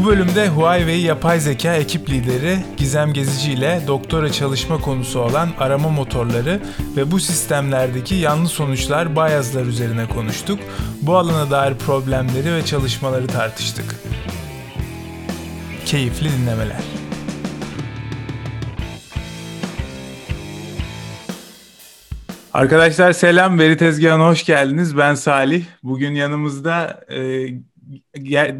Bu bölümde Huawei yapay zeka ekip lideri Gizem Gezici ile doktora çalışma konusu olan arama motorları ve bu sistemlerdeki yanlış sonuçlar biaslar üzerine konuştuk. Bu alana dair problemleri ve çalışmaları tartıştık. Keyifli dinlemeler. Arkadaşlar selam, Veri Tezgahı'na hoş geldiniz. Ben Salih. Bugün yanımızda, e,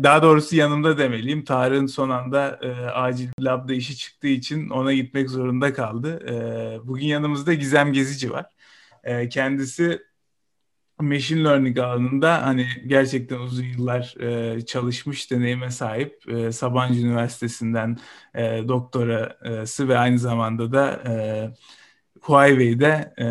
daha doğrusu yanımda demeliyim. Tarık'ın son anda e, acil labda işi çıktığı için ona gitmek zorunda kaldı. E, bugün yanımızda Gizem Gezici var. E, kendisi machine learning alanında hani gerçekten uzun yıllar e, çalışmış deneyime sahip. E, Sabancı Üniversitesi'nden e, doktorası ve aynı zamanda da e, Huawei'de e,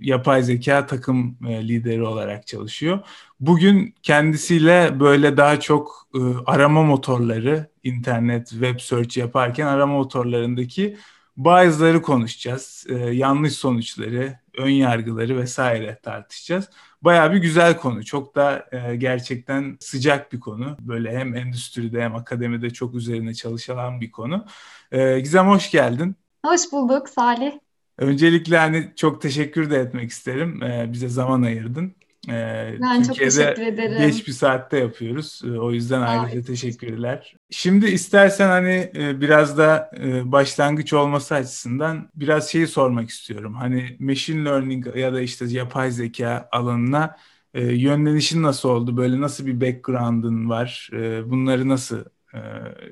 yapay zeka takım e, lideri olarak çalışıyor. Bugün kendisiyle böyle daha çok e, arama motorları, internet, web search yaparken arama motorlarındaki bazıları konuşacağız. E, yanlış sonuçları, ön yargıları vesaire tartışacağız. Baya bir güzel konu. Çok da e, gerçekten sıcak bir konu. Böyle hem endüstride hem akademide çok üzerine çalışılan bir konu. E, Gizem hoş geldin. Hoş bulduk Salih. Öncelikle hani çok teşekkür de etmek isterim. Ee, bize zaman ayırdın. Ee, ben Türkiye'de çok teşekkür ederim. geç bir saatte yapıyoruz. Ee, o yüzden ayrıca teşekkürler. Şimdi istersen hani e, biraz da e, başlangıç olması açısından biraz şeyi sormak istiyorum. Hani machine learning ya da işte yapay zeka alanına e, yönlenişin nasıl oldu? Böyle nasıl bir background'ın var? E, bunları nasıl, e,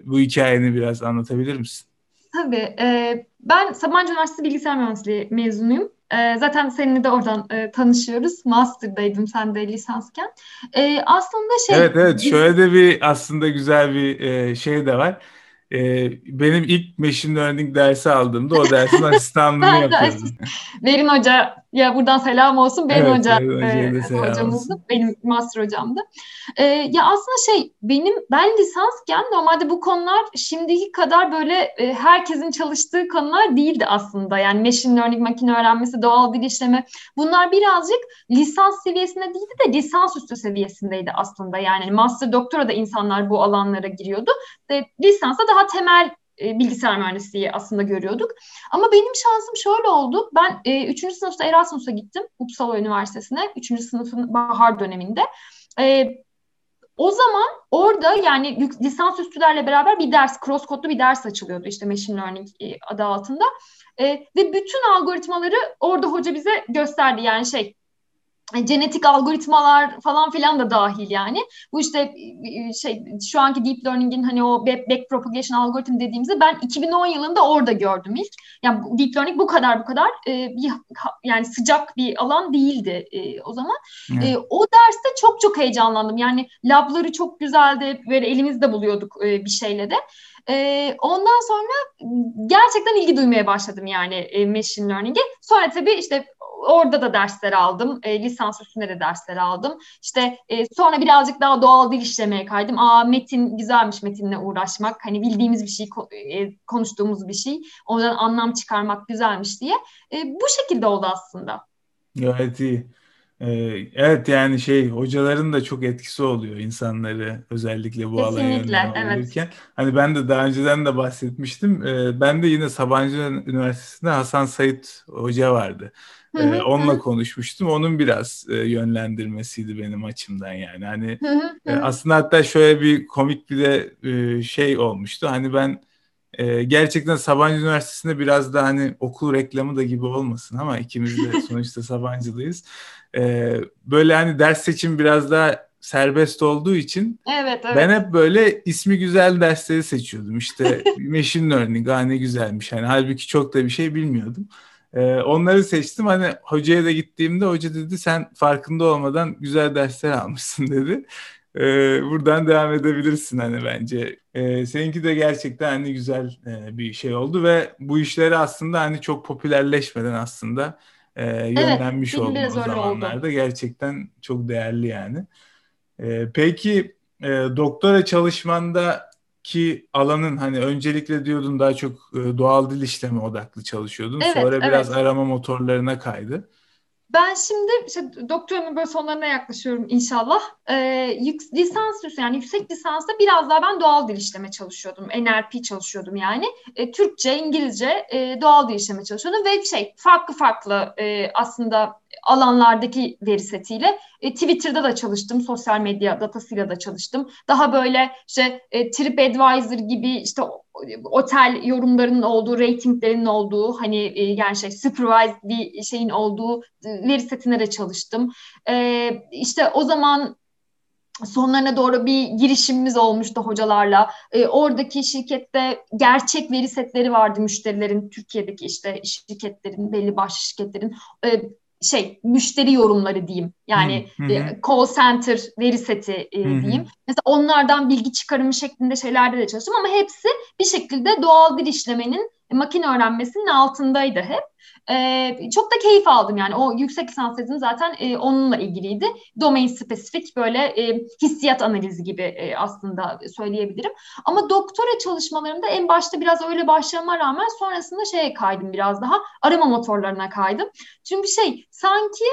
bu hikayeni biraz anlatabilir misin? Tabii. E, ben Sabancı Üniversitesi Bilgisayar Mühendisliği mezunuyum. E, zaten seninle de oradan e, tanışıyoruz. Master'daydım sen de lisansken. E, aslında şey... Evet evet şöyle de bir aslında güzel bir e, şey de var e, benim ilk machine learning dersi aldığımda o dersin asistanlığını yapıyordum. Berin Hoca, ya buradan selam olsun. Berin evet, Hoca e, hocamızdı. Olsun. Benim master hocamdı. E, ya aslında şey, benim ben lisansken normalde bu konular şimdiki kadar böyle e, herkesin çalıştığı konular değildi aslında. Yani machine learning, makine öğrenmesi, doğal dil işleme bunlar birazcık lisans seviyesinde değildi de lisans üstü seviyesindeydi aslında. Yani master doktora da insanlar bu alanlara giriyordu. E, lisansa da daha temel e, bilgisayar mühendisliği aslında görüyorduk. Ama benim şansım şöyle oldu. Ben e, 3. sınıfta Erasmus'a gittim Uppsala Üniversitesi'ne. 3. sınıfın bahar döneminde. E, o zaman orada yani lisans üstülerle beraber bir ders, cross kodlu bir ders açılıyordu işte machine learning e, adı altında. E, ve bütün algoritmaları orada hoca bize gösterdi. Yani şey genetik algoritmalar falan filan da dahil yani. Bu işte e, şey şu anki deep learning'in hani o back propagation algoritm dediğimizde ben 2010 yılında orada gördüm ilk. Yani deep learning bu kadar bu kadar e, bir yani sıcak bir alan değildi e, o zaman. Evet. E, o derste çok çok heyecanlandım. Yani labları çok güzeldi. Böyle elimizde buluyorduk e, bir şeyle de. E, ondan sonra gerçekten ilgi duymaya başladım yani e, machine learning'e. Sonra tabii işte orada da dersler aldım. E, lisans üstünde de dersler aldım. İşte e, sonra birazcık daha doğal dil işlemeye kaydım. Aa metin güzelmiş metinle uğraşmak. Hani bildiğimiz bir şey, e, konuştuğumuz bir şey. Ondan anlam çıkarmak güzelmiş diye. E, bu şekilde oldu aslında. Gayet iyi. Ee, evet yani şey hocaların da çok etkisi oluyor insanları özellikle bu alana yönlendirirken. Evet. Hani ben de daha önceden de bahsetmiştim. Ee, ben de yine Sabancı Üniversitesi'nde Hasan Sait Hoca vardı. Ee, onunla konuşmuştum. Onun biraz e, yönlendirmesiydi benim açımdan yani. Hani e, aslında hatta şöyle bir komik bir de e, şey olmuştu. Hani ben e, gerçekten Sabancı Üniversitesi'nde biraz da hani okul reklamı da gibi olmasın ama ikimiz de sonuçta Sabancılıyız. E, böyle hani ders seçim biraz daha serbest olduğu için evet, evet. ben hep böyle ismi güzel dersleri seçiyordum. İşte machine learning, ha ne güzelmiş. Hani halbuki çok da bir şey bilmiyordum. Ee, onları seçtim. Hani hocaya da gittiğimde hoca dedi sen farkında olmadan güzel dersler almışsın dedi. Ee, buradan devam edebilirsin hani bence. Ee, seninki de gerçekten hani güzel e, bir şey oldu ve bu işleri aslında hani çok popülerleşmeden aslında e, yönlenmiş evet, oldum o zamanlarda. Oldu. Gerçekten çok değerli yani. Ee, peki e, doktora çalışmanda ki alanın hani öncelikle diyordun daha çok e, doğal dil işleme odaklı çalışıyordun. Evet, Sonra biraz evet. arama motorlarına kaydı. Ben şimdi işte doktoramın böyle sonlarına yaklaşıyorum inşallah. Ee, lisans yani yüksek lisansta biraz daha ben doğal dil işleme çalışıyordum. NLP çalışıyordum yani. E, Türkçe, İngilizce e, doğal dil işleme çalışıyordum ve şey farklı farklı e, aslında alanlardaki veri setiyle e, Twitter'da da çalıştım, sosyal medya datasıyla da çalıştım. Daha böyle işte e, TripAdvisor gibi işte otel yorumlarının olduğu, ratinglerinin olduğu, hani e, yani şey supervised bir şeyin olduğu e, veri setine de çalıştım. E, işte o zaman sonlarına doğru bir girişimimiz olmuştu hocalarla. E, oradaki şirkette gerçek veri setleri vardı müşterilerin, Türkiye'deki işte şirketlerin, belli başlı şirketlerin. E, şey müşteri yorumları diyeyim. Yani hı hı. E, call center veri seti e, diyeyim. Hı hı. Mesela onlardan bilgi çıkarımı şeklinde şeylerde de çalıştım ama hepsi bir şekilde doğal dil işlemenin makine öğrenmesinin altındaydı hep. E, çok da keyif aldım yani. O yüksek lisans tezim zaten e, onunla ilgiliydi. Domain spesifik böyle e, hissiyat analizi gibi e, aslında söyleyebilirim. Ama doktora çalışmalarımda en başta biraz öyle başlamama rağmen sonrasında şeye kaydım biraz daha. Arama motorlarına kaydım. Çünkü şey sanki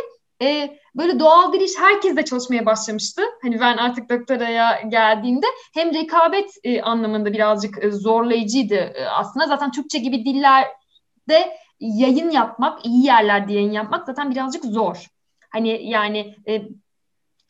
e, böyle doğal bir iş herkes de çalışmaya başlamıştı. Hani ben artık doktoraya geldiğimde hem rekabet e, anlamında birazcık e, zorlayıcıydı e, aslında. Zaten Türkçe gibi dillerde yayın yapmak, iyi yerlerde yayın yapmak zaten birazcık zor. Hani yani e,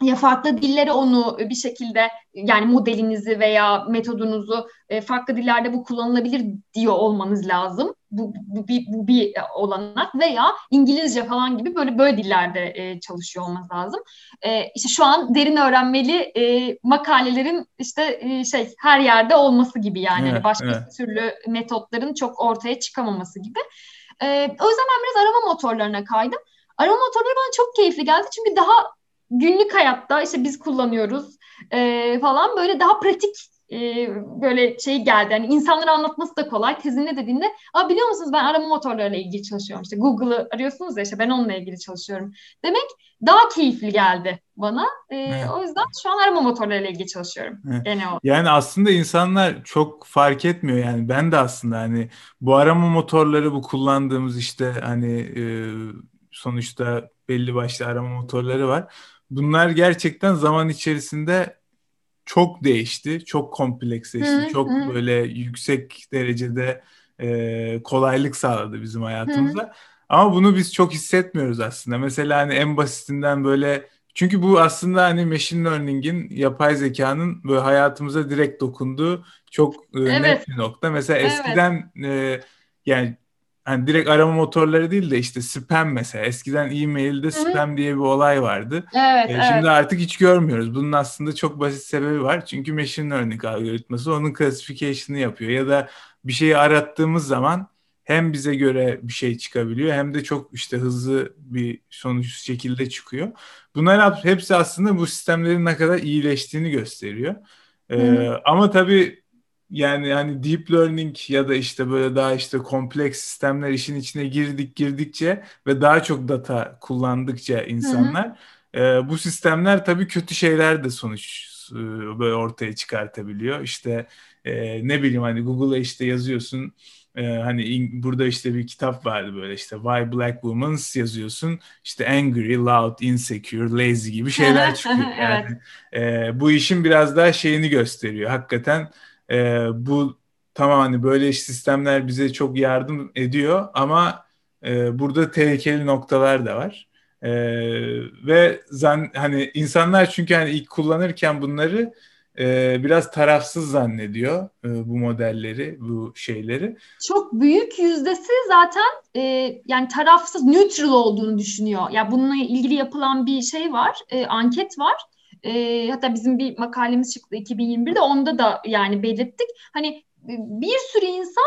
ya farklı dillere onu bir şekilde yani modelinizi veya metodunuzu e, farklı dillerde bu kullanılabilir diyor olmanız lazım. Bu, bu, bir, bu bir olanak veya İngilizce falan gibi böyle böyle dillerde e, çalışıyor olmanız lazım. E, işte şu an derin öğrenmeli e, makalelerin işte e, şey her yerde olması gibi yani hani evet, başka evet. türlü metotların çok ortaya çıkamaması gibi. E, o yüzden ben biraz arama motorlarına kaydım. Arama motorları bana çok keyifli geldi çünkü daha günlük hayatta işte biz kullanıyoruz e, falan böyle daha pratik e, böyle şey geldi. Yani insanlara anlatması da kolay. Tezinde dediğinde Aa, biliyor musunuz ben arama motorlarıyla ilgili çalışıyorum. İşte Google'ı arıyorsunuz ya işte ben onunla ilgili çalışıyorum. Demek daha keyifli geldi bana. E, evet. O yüzden şu an arama motorlarıyla ilgili çalışıyorum. Evet. Genel olarak. Yani aslında insanlar çok fark etmiyor yani. Ben de aslında hani bu arama motorları bu kullandığımız işte hani e, sonuçta belli başlı arama motorları var. Bunlar gerçekten zaman içerisinde çok değişti, çok kompleksleşti, hı, çok hı. böyle yüksek derecede e, kolaylık sağladı bizim hayatımıza. Hı. Ama bunu biz çok hissetmiyoruz aslında. Mesela hani en basitinden böyle çünkü bu aslında hani machine learning'in, yapay zekanın böyle hayatımıza direkt dokunduğu çok e, evet. net bir nokta. Mesela evet. eskiden e, yani hani direkt arama motorları değil de işte spam mesela. Eskiden e-mail'de spam Hı-hı. diye bir olay vardı. Evet, ee, evet. Şimdi artık hiç görmüyoruz. Bunun aslında çok basit sebebi var. Çünkü machine learning algoritması onun classification'ı yapıyor. Ya da bir şeyi arattığımız zaman hem bize göre bir şey çıkabiliyor hem de çok işte hızlı bir sonuç şekilde çıkıyor. Bunlar hepsi aslında bu sistemlerin ne kadar iyileştiğini gösteriyor. Ee, ama tabii yani hani deep learning ya da işte böyle daha işte kompleks sistemler işin içine girdik girdikçe ve daha çok data kullandıkça insanlar e, bu sistemler tabii kötü şeyler de sonuç e, böyle ortaya çıkartabiliyor. İşte e, ne bileyim hani Google'a işte yazıyorsun e, hani in, burada işte bir kitap vardı böyle işte Why Black Women yazıyorsun işte angry, loud, insecure, lazy gibi şeyler çıkıyor. Yani evet. e, bu işin biraz daha şeyini gösteriyor. Hakikaten e, bu tamam hani böyle sistemler bize çok yardım ediyor ama e, burada tehlikeli noktalar da var. E, ve zan, hani insanlar çünkü hani ilk kullanırken bunları e, biraz tarafsız zannediyor e, bu modelleri, bu şeyleri. Çok büyük yüzdesi zaten e, yani tarafsız, neutral olduğunu düşünüyor. Ya yani bununla ilgili yapılan bir şey var, e, anket var. E, hatta bizim bir makalemiz çıktı 2021'de onda da yani belirttik. Hani e, bir sürü insan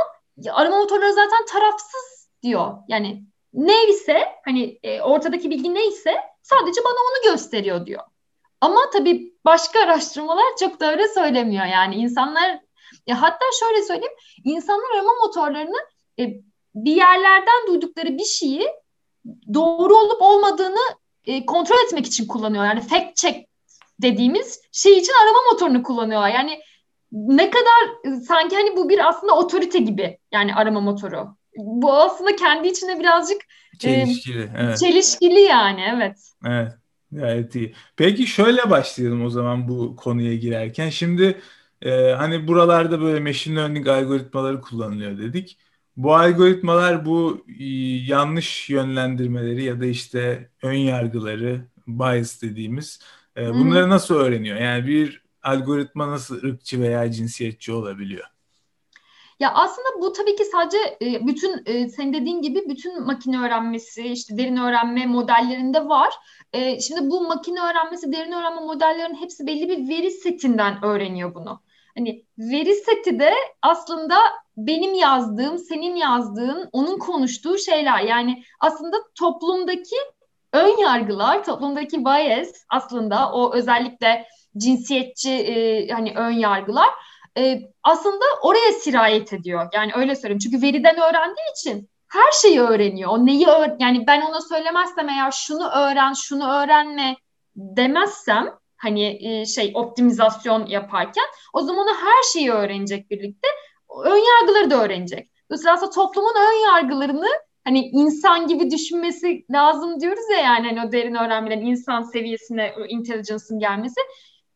arama motorları zaten tarafsız diyor. Yani neyse hani e, ortadaki bilgi neyse sadece bana onu gösteriyor diyor. Ama tabii başka araştırmalar çok da öyle söylemiyor. Yani insanlar ya hatta şöyle söyleyeyim insanlar arama motorlarını e, bir yerlerden duydukları bir şeyi doğru olup olmadığını e, kontrol etmek için kullanıyor. Yani fact check dediğimiz şey için arama motorunu kullanıyorlar. Yani ne kadar sanki hani bu bir aslında otorite gibi yani arama motoru. bu aslında kendi içinde birazcık çelişkili. E, evet. Çelişkili yani evet. Evet. Gayet iyi. Peki şöyle başlayalım o zaman bu konuya girerken. Şimdi e, hani buralarda böyle machine learning algoritmaları kullanılıyor dedik. Bu algoritmalar bu e, yanlış yönlendirmeleri ya da işte ön yargıları, bias dediğimiz e, bunları nasıl öğreniyor? Yani bir algoritma nasıl ırkçı veya cinsiyetçi olabiliyor? Ya aslında bu tabii ki sadece e, bütün e, senin dediğin gibi bütün makine öğrenmesi, işte derin öğrenme modellerinde var. E, şimdi bu makine öğrenmesi, derin öğrenme modellerinin hepsi belli bir veri setinden öğreniyor bunu. Hani veri seti de aslında benim yazdığım, senin yazdığın, onun konuştuğu şeyler. Yani aslında toplumdaki ön yargılar, toplumdaki bias aslında o özellikle cinsiyetçi e, hani ön yargılar e, aslında oraya sirayet ediyor. Yani öyle söyleyeyim. Çünkü veriden öğrendiği için her şeyi öğreniyor. O neyi öğ yani ben ona söylemezsem eğer şunu öğren, şunu öğrenme demezsem hani e, şey optimizasyon yaparken o zaman o her şeyi öğrenecek birlikte. Ön yargıları da öğrenecek. Dolayısıyla aslında toplumun ön yargılarını hani insan gibi düşünmesi lazım diyoruz ya yani hani o derin öğrenmelerin insan seviyesine intelligence'ın gelmesi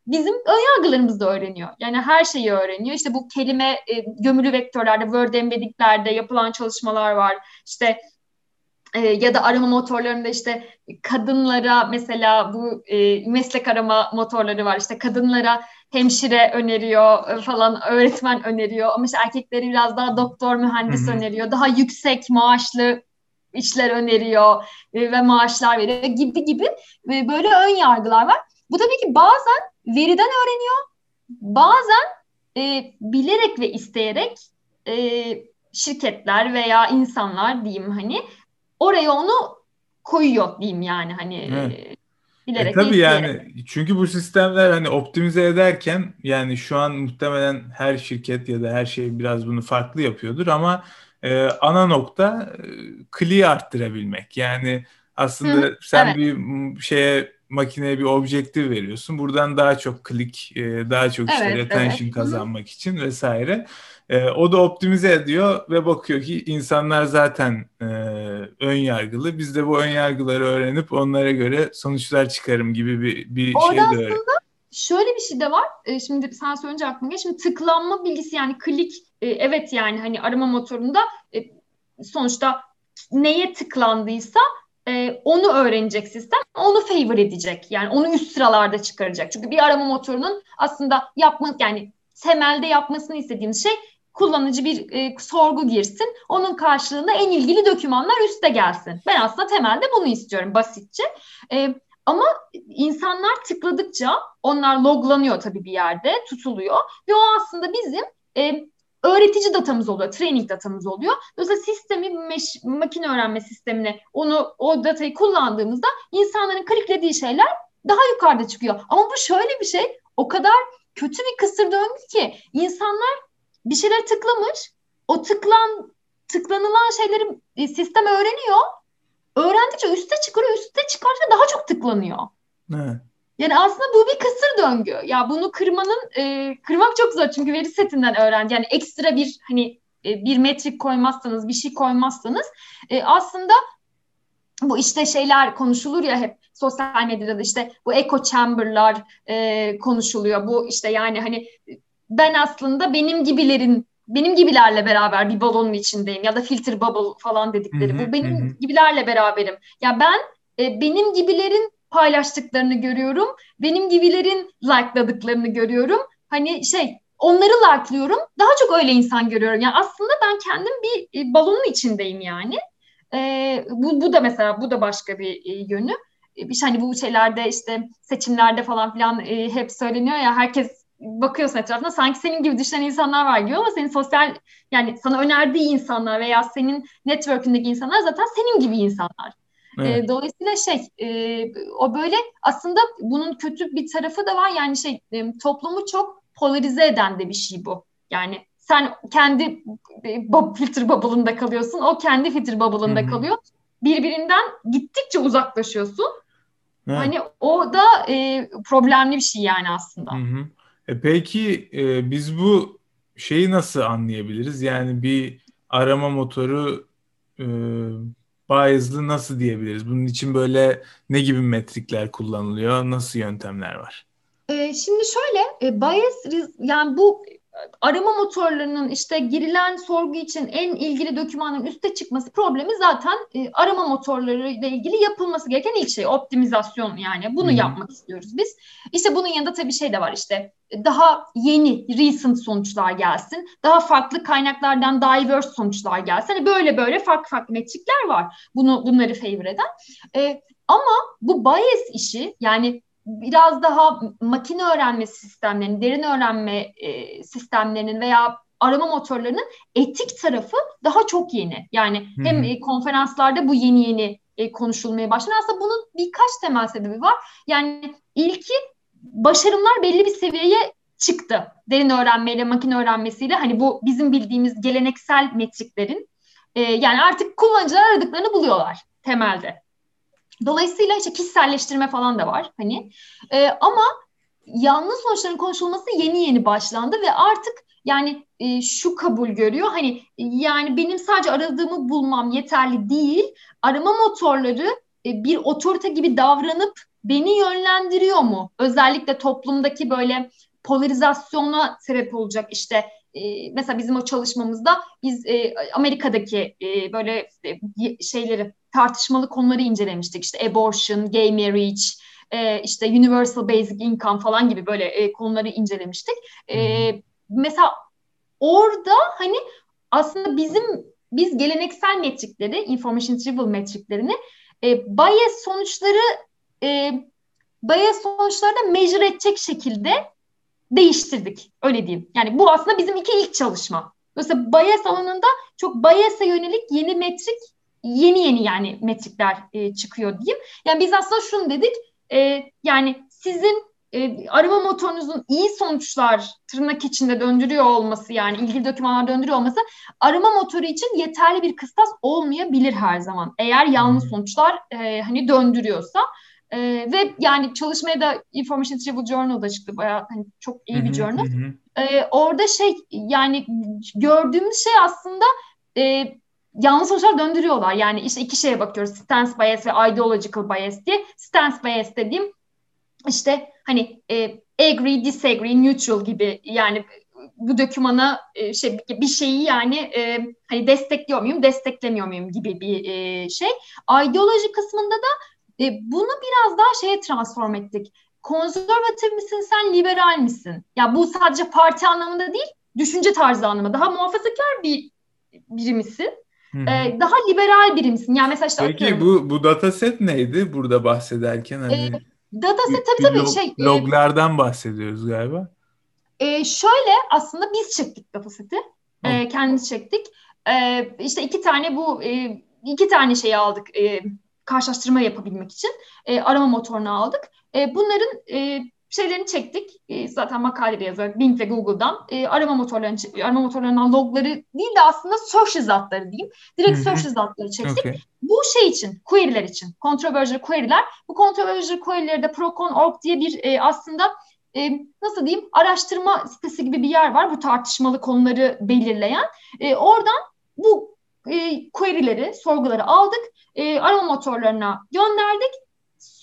bizim ön yargılarımızı da öğreniyor. Yani her şeyi öğreniyor. İşte bu kelime e, gömülü vektörlerde, Word embeddiklerde yapılan çalışmalar var. İşte e, ya da arama motorlarında işte kadınlara mesela bu e, meslek arama motorları var. İşte kadınlara hemşire öneriyor e, falan, öğretmen öneriyor. Ama işte erkekleri biraz daha doktor, mühendis Hı-hı. öneriyor. Daha yüksek maaşlı işler öneriyor e, ve maaşlar veriyor gibi gibi e, böyle ön yargılar var. Bu tabii ki bazen veriden öğreniyor, bazen e, bilerek ve isteyerek e, şirketler veya insanlar diyeyim hani oraya onu koyuyor diyeyim yani hani evet. bilerek. E, tabii yani çünkü bu sistemler hani optimize ederken yani şu an muhtemelen her şirket ya da her şey biraz bunu farklı yapıyordur ama e, ana nokta e, kliği arttırabilmek. Yani aslında Hı, sen evet. bir şeye makineye bir objektif veriyorsun. Buradan daha çok klik, e, daha çok işte evet, retention evet. kazanmak için vesaire. E, o da optimize ediyor ve bakıyor ki insanlar zaten e, ön yargılı. Biz de bu ön yargıları öğrenip onlara göre sonuçlar çıkarım gibi bir, bir Orada şey de öğren. aslında şöyle bir şey de var. E, şimdi sen söyleyince aklıma geldi. Şimdi tıklanma bilgisi yani klik e, evet yani hani arama motorunda e, sonuçta neye tıklandıysa e, onu öğrenecek sistem, onu favor edecek. Yani onu üst sıralarda çıkaracak. Çünkü bir arama motorunun aslında yapma yani temelde yapmasını istediğimiz şey kullanıcı bir e, sorgu girsin. Onun karşılığında en ilgili dokümanlar üste gelsin. Ben aslında temelde bunu istiyorum basitçe. E, ama insanlar tıkladıkça onlar loglanıyor tabii bir yerde, tutuluyor ve o aslında bizim e, öğretici datamız oluyor, training datamız oluyor. Dolayısıyla sistemi, meş, makine öğrenme sistemine onu o datayı kullandığımızda insanların kliklediği şeyler daha yukarıda çıkıyor. Ama bu şöyle bir şey, o kadar kötü bir kısır döngü ki insanlar bir şeyler tıklamış, o tıklan tıklanılan şeyleri e, sistem öğreniyor. Öğrendikçe üste çıkarıyor, üste çıkarsa daha çok tıklanıyor. Evet. Yani aslında bu bir kısır döngü. Ya bunu kırmanın e, kırmak çok zor çünkü veri setinden öğrendi. Yani ekstra bir hani e, bir metrik koymazsanız, bir şey koymazsanız e, aslında bu işte şeyler konuşulur ya hep sosyal medyada işte bu echo chamber'lar e, konuşuluyor. Bu işte yani hani ben aslında benim gibilerin benim gibilerle beraber bir balonun içindeyim ya da filter bubble falan dedikleri. Hı hı, bu benim hı. gibilerle beraberim. Ya ben e, benim gibilerin paylaştıklarını görüyorum. Benim gibilerin likeladıklarını görüyorum. Hani şey onları like'lıyorum. Daha çok öyle insan görüyorum. Yani aslında ben kendim bir e, balonun içindeyim yani. E, bu, bu da mesela bu da başka bir e, yönü. E, işte hani bu şeylerde işte seçimlerde falan filan e, hep söyleniyor ya herkes bakıyorsun etrafına sanki senin gibi düşünen insanlar var gibi ama senin sosyal yani sana önerdiği insanlar veya senin network'ündeki insanlar zaten senin gibi insanlar. Evet. E, dolayısıyla şey e, o böyle aslında bunun kötü bir tarafı da var yani şey e, toplumu çok polarize eden de bir şey bu. Yani sen kendi e, filtre bubble'ında kalıyorsun, o kendi filtre bubble'ında kalıyor. Birbirinden gittikçe uzaklaşıyorsun. Evet. Hani o da e, problemli bir şey yani aslında. Hı hı. E peki e, biz bu şeyi nasıl anlayabiliriz? Yani bir arama motoru e, biaslı nasıl diyebiliriz? Bunun için böyle ne gibi metrikler kullanılıyor? Nasıl yöntemler var? E, şimdi şöyle e, bias yani bu arama motorlarının işte girilen sorgu için en ilgili dokümanın üste çıkması problemi zaten e, arama motorları ile ilgili yapılması gereken ilk şey optimizasyon yani bunu hmm. yapmak istiyoruz biz. İşte bunun yanında tabii şey de var işte daha yeni recent sonuçlar gelsin. Daha farklı kaynaklardan diverse sonuçlar gelsin. Hani böyle böyle farklı farklı metrikler var. Bunu bunları favor eden. E, ama bu bias işi yani biraz daha makine öğrenme sistemlerinin, derin öğrenme e, sistemlerinin veya arama motorlarının etik tarafı daha çok yeni. Yani Hı-hı. hem e, konferanslarda bu yeni yeni e, konuşulmaya başladı. Aslında bunun birkaç temel sebebi var. Yani ilki başarımlar belli bir seviyeye çıktı. Derin öğrenmeyle, makine öğrenmesiyle hani bu bizim bildiğimiz geleneksel metriklerin e, yani artık kullanıcılar aradıklarını buluyorlar temelde. Dolayısıyla işte kişiselleştirme falan da var hani. E, ama yanlış sonuçların konuşulması yeni yeni başlandı ve artık yani e, şu kabul görüyor hani yani benim sadece aradığımı bulmam yeterli değil. Arama motorları e, bir otorite gibi davranıp beni yönlendiriyor mu? Özellikle toplumdaki böyle polarizasyona sebep olacak işte e, mesela bizim o çalışmamızda biz e, Amerika'daki e, böyle e, şeyleri tartışmalı konuları incelemiştik. İşte abortion, gay marriage, e, işte universal basic income falan gibi böyle e, konuları incelemiştik. E, mesela orada hani aslında bizim biz geleneksel metrikleri, information retrieval metriklerini e, bias sonuçları e, bias sonuçları da measure edecek şekilde değiştirdik. Öyle diyeyim. Yani bu aslında bizim iki ilk çalışma. Mesela bias alanında çok bias'a yönelik yeni metrik yeni yeni yani metrikler e, çıkıyor diyeyim. Yani biz aslında şunu dedik e, yani sizin e, arama motorunuzun iyi sonuçlar tırnak içinde döndürüyor olması yani ilgili dokümanlar döndürüyor olması arama motoru için yeterli bir kıstas olmayabilir her zaman. Eğer yanlış hmm. sonuçlar e, hani döndürüyorsa. E, ve yani çalışmaya da Information Retrieval Journal'da çıktı. Bayağı hani çok iyi bir journal. E, orada şey yani gördüğümüz şey aslında e, yanlış sonuçlar döndürüyorlar. Yani işte iki şeye bakıyoruz. Stance bias ve ideological bias diye. Stance bias dediğim işte hani e, agree, disagree, neutral gibi yani bu dokümana e, şey bir şeyi yani e, hani destekliyor muyum, desteklemiyor muyum gibi bir e, şey. Ideoloji kısmında da e, bunu biraz daha şeye transform ettik. Konservatif misin sen, liberal misin? Ya bu sadece parti anlamında değil, düşünce tarzı anlamında. Daha muhafazakar bir biri misin? Ee, daha liberal biri misin? Yani mesela işte Peki atıyorum. bu bu dataset neydi burada bahsederken hani ee, dataset tabii tabii log, şey loglardan e, bahsediyoruz galiba. E, şöyle aslında biz çektik dataseti. E, kendimiz çektik. E, işte iki tane bu e, iki tane şeyi aldık. E, karşılaştırma yapabilmek için e, arama motorunu aldık. E, bunların e, şeylerini çektik. E, zaten makaleleri yazıyor Bing ve Google'dan. E, arama motorlarının arama motorlarından logları değil de aslında search result'ları diyeyim. Direkt Hı-hı. search result'ları çektik. Okay. Bu şey için, query'ler için. Controversial query'ler. Bu controversial query'leri de Procon.org diye bir e, aslında e, nasıl diyeyim araştırma sitesi gibi bir yer var. Bu tartışmalı konuları belirleyen. E, oradan bu e, query'leri, sorguları aldık. E, arama motorlarına gönderdik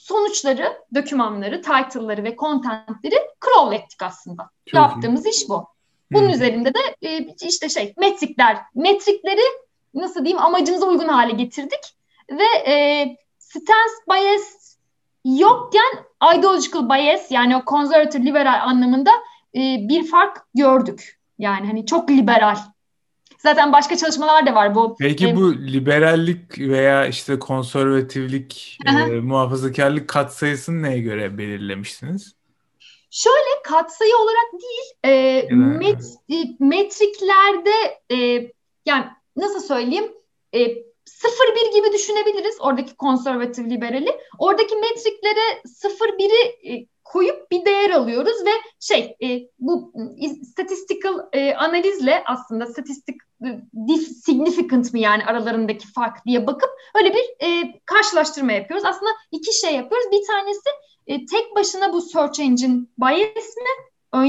sonuçları, dokümanları, title'ları ve content'leri crawl ettik aslında. Çok Yaptığımız iyi. iş bu. Bunun hmm. üzerinde de e, işte şey metrikler, metrikleri nasıl diyeyim amacımıza uygun hale getirdik ve e, stance bias yokken ideological bias yani o conservative liberal anlamında e, bir fark gördük. Yani hani çok liberal Zaten başka çalışmalar da var bu. Peki bu liberallik veya işte konservatiflik, e, muhafazakarlık katsayısını neye göre belirlemiştiniz? Şöyle katsayı olarak değil, e, met, e, metriklerde e, yani nasıl söyleyeyim e, 0-1 gibi düşünebiliriz oradaki konservatif liberali. Oradaki metriklere 0-1'i e, koyup bir değer alıyoruz ve şey e, bu statistical e, analizle aslında statistik significant mi yani aralarındaki fark diye bakıp öyle bir e, karşılaştırma yapıyoruz. Aslında iki şey yapıyoruz. Bir tanesi e, tek başına bu search engine bias mi? Ön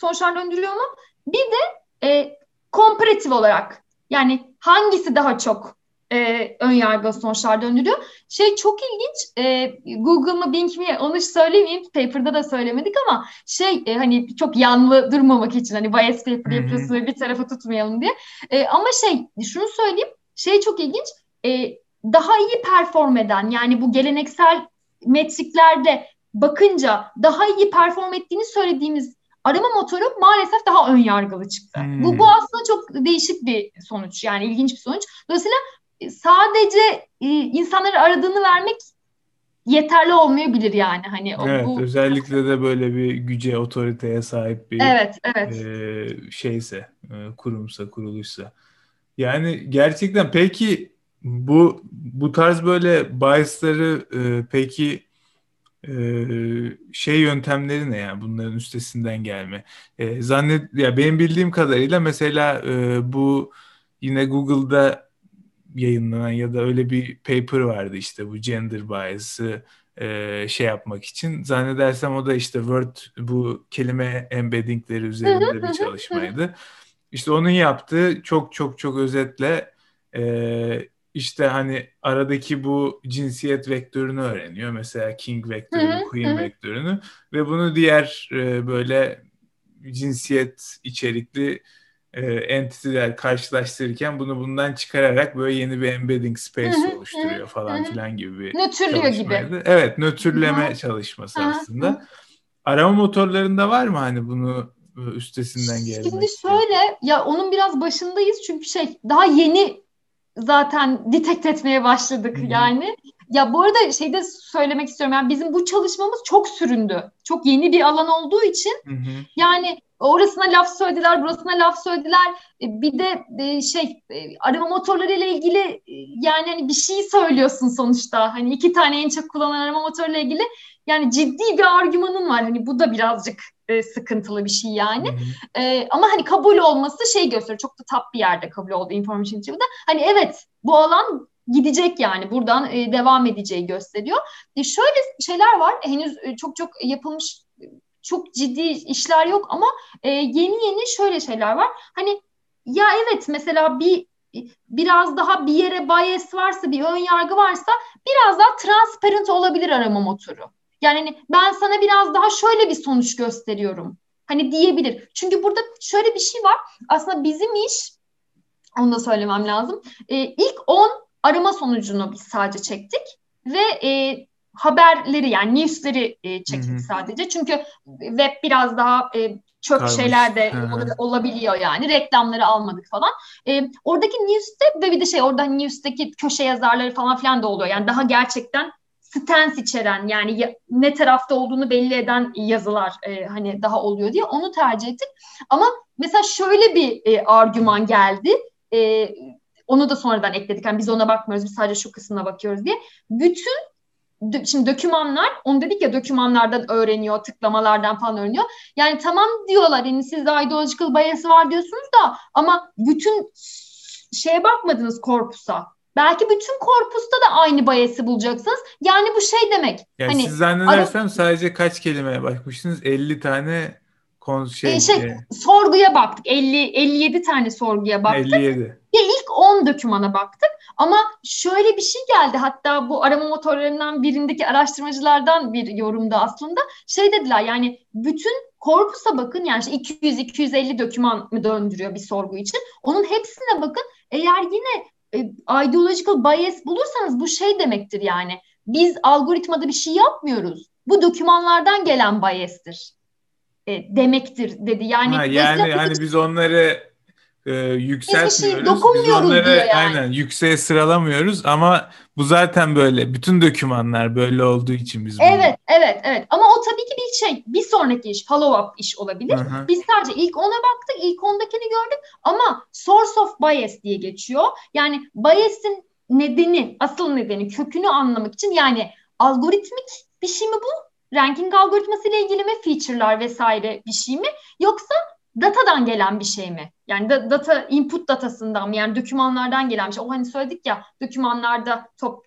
sonuçlar döndürüyor mu? Bir de e, komparatif olarak yani hangisi daha çok e, ön yargılı sonuçlar döndürüyor. Şey çok ilginç. E, Google mı Bing mi onu söylemeyeyim. Paper'da da söylemedik ama şey e, hani çok yanlı durmamak için hani bias paper yapıyorsun ve bir tarafa tutmayalım diye. E, ama şey şunu söyleyeyim. Şey çok ilginç. E, daha iyi perform eden yani bu geleneksel metriklerde bakınca daha iyi perform ettiğini söylediğimiz arama motoru maalesef daha ön yargılı çıktı. Hmm. Bu, bu aslında çok değişik bir sonuç yani ilginç bir sonuç. Dolayısıyla sadece e, insanları aradığını vermek yeterli olmayabilir yani. Hani evet, bu özellikle de böyle bir güce otoriteye sahip bir evet evet. e, şeyse e, kurumsa kuruluşsa. Yani gerçekten peki bu bu tarz böyle biasları e, peki e, şey yöntemleri ne yani bunların üstesinden gelme? E, zannet ya benim bildiğim kadarıyla mesela e, bu yine Google'da yayınlanan ya da öyle bir paper vardı işte bu gender bias'ı e, şey yapmak için. Zannedersem o da işte Word bu kelime embeddingleri üzerinde bir çalışmaydı. İşte onun yaptığı çok çok çok özetle e, işte hani aradaki bu cinsiyet vektörünü öğreniyor. Mesela king vektörünü, queen vektörünü ve bunu diğer e, böyle cinsiyet içerikli e, entity'ler karşılaştırırken bunu bundan çıkararak böyle yeni bir embedding space oluşturuyor falan filan gibi bir Nötrlüyor gibi. Evet, nötrleme çalışması aslında. Arama motorlarında var mı hani bunu üstesinden gelmek? Şimdi şöyle ya onun biraz başındayız çünkü şey daha yeni zaten detect etmeye başladık Hı-hı. yani. Ya bu arada şey de söylemek istiyorum. Yani bizim bu çalışmamız çok süründü. Çok yeni bir alan olduğu için Hı-hı. yani orasına laf söylediler, burasına laf söylediler. E, bir de e, şey e, arama motorları ile ilgili yani hani bir şey söylüyorsun sonuçta. Hani iki tane en çok kullanılan arama motoruyla ilgili yani ciddi bir argümanın var. Hani bu da birazcık e, sıkıntılı bir şey yani. E, ama hani kabul olması şey gösteriyor. Çok da tap bir yerde kabul oldu information retrieval'da. Hani evet bu alan gidecek yani buradan e, devam edeceği gösteriyor. E, şöyle şeyler var. Henüz e, çok çok yapılmış çok ciddi işler yok ama e, yeni yeni şöyle şeyler var. Hani ya evet mesela bir biraz daha bir yere bias varsa, bir ön yargı varsa biraz daha transparent olabilir arama motoru. Yani hani ben sana biraz daha şöyle bir sonuç gösteriyorum. Hani diyebilir. Çünkü burada şöyle bir şey var. Aslında bizim iş onu da söylemem lazım. E, ilk 10 arama sonucunu biz sadece çektik ve e, haberleri yani newsleri e, çektik Hı-hı. sadece. Çünkü web biraz daha e, çöp Karmış. şeyler de olabiliyor yani. Reklamları almadık falan. E, oradaki news'te ve bir de şey orada news'teki köşe yazarları falan filan da oluyor. Yani daha gerçekten stance içeren yani ya, ne tarafta olduğunu belli eden yazılar e, hani daha oluyor diye onu tercih ettik. Ama mesela şöyle bir e, argüman geldi. E, onu da sonradan ekledik. Yani biz ona bakmıyoruz. Biz sadece şu kısmına bakıyoruz diye. Bütün şimdi dokümanlar, onu dedik ya dokümanlardan öğreniyor, tıklamalardan falan öğreniyor. Yani tamam diyorlar, yani sizde ideological bias var diyorsunuz da ama bütün şeye bakmadınız korpusa. Belki bütün korpusta da aynı bias'i bulacaksınız. Yani bu şey demek. Yani hani, siz zannedersem ara... sadece kaç kelimeye bakmıştınız? 50 tane kon şey, e, şey e... sorguya baktık. 50 57 tane sorguya baktık. 57. Ve ilk 10 dokümana baktık. Ama şöyle bir şey geldi. Hatta bu arama motorlarından birindeki araştırmacılardan bir yorumda aslında şey dediler yani bütün korpusa bakın yani işte 200-250 doküman mı döndürüyor bir sorgu için. Onun hepsine bakın. Eğer yine e, ideological bias bulursanız bu şey demektir yani. Biz algoritmada bir şey yapmıyoruz. Bu dokümanlardan gelen bias'tir e, demektir dedi. Yani ha, yani yani biz onları e, yükseltmiyoruz. Şey Biz onları yani. aynen yükseğe sıralamıyoruz ama bu zaten böyle. Bütün dokümanlar böyle olduğu için biz bunu... Evet, evet, evet. Ama o tabii ki bir şey, bir sonraki iş, follow-up iş olabilir. Hı-hı. Biz sadece ilk ona baktık, ilk ondakini gördük ama source of bias diye geçiyor. Yani bias'in nedeni, asıl nedeni, kökünü anlamak için yani algoritmik bir şey mi bu? Ranking algoritması ile ilgili mi? Feature'lar vesaire bir şey mi? Yoksa datadan gelen bir şey mi? Yani da, data input datasından mı? Yani dokümanlardan gelen bir şey. O hani söyledik ya dokümanlarda top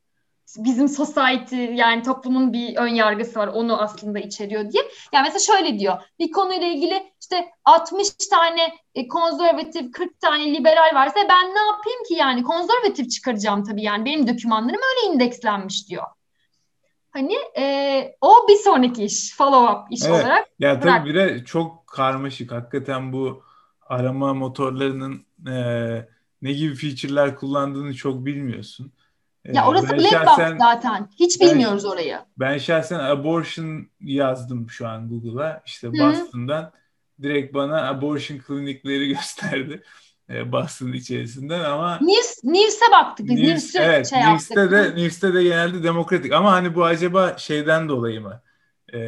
bizim society yani toplumun bir ön yargısı var onu aslında içeriyor diye. Yani mesela şöyle diyor bir konuyla ilgili işte 60 tane e, konservatif 40 tane liberal varsa ben ne yapayım ki yani konservatif çıkaracağım tabii yani benim dokümanlarım öyle indekslenmiş diyor. Hani e, o bir sonraki iş follow up iş evet. olarak. Ya tabii bir de çok karmaşık hakikaten bu arama motorlarının e, ne gibi feature'ler kullandığını çok bilmiyorsun. Ya orası ben black şahsen, box zaten. Hiç ben, bilmiyoruz orayı. Ben şahsen abortion yazdım şu an Google'a. İşte Boston'dan direkt bana abortion klinikleri gösterdi. E, Boston içerisinden ama News, News'e baktık biz. News, evet, şey News'te de News'te de genelde demokratik ama hani bu acaba şeyden dolayı mı? Ee,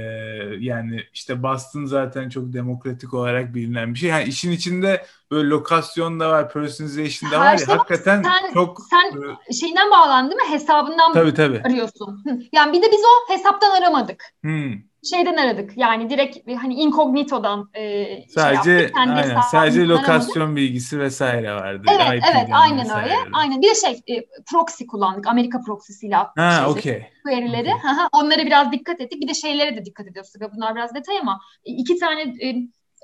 yani işte Boston zaten çok demokratik olarak bilinen bir şey. Yani işin içinde böyle lokasyon da var, personalization da var. Şey hakikaten sen, çok sen e, şeyinden bağlandın değil mi? Hesabından tabii, tabii. arıyorsun. Yani bir de biz o hesaptan aramadık. Hmm şeyden aradık. Yani direkt hani incognito'dan e, şey sadece şey yaptık. Kendi aynen, sadece lokasyon aramadık. bilgisi vesaire vardı. Evet, IP'den evet, aynen vesaire. öyle. Aynen. Bir şey e, proxy kullandık. Amerika proxy'siyle ha, şey, okay. query'leri. Okay. Onlara biraz dikkat ettik. Bir de şeylere de dikkat ediyoruz. Bunlar biraz detay ama iki tane e,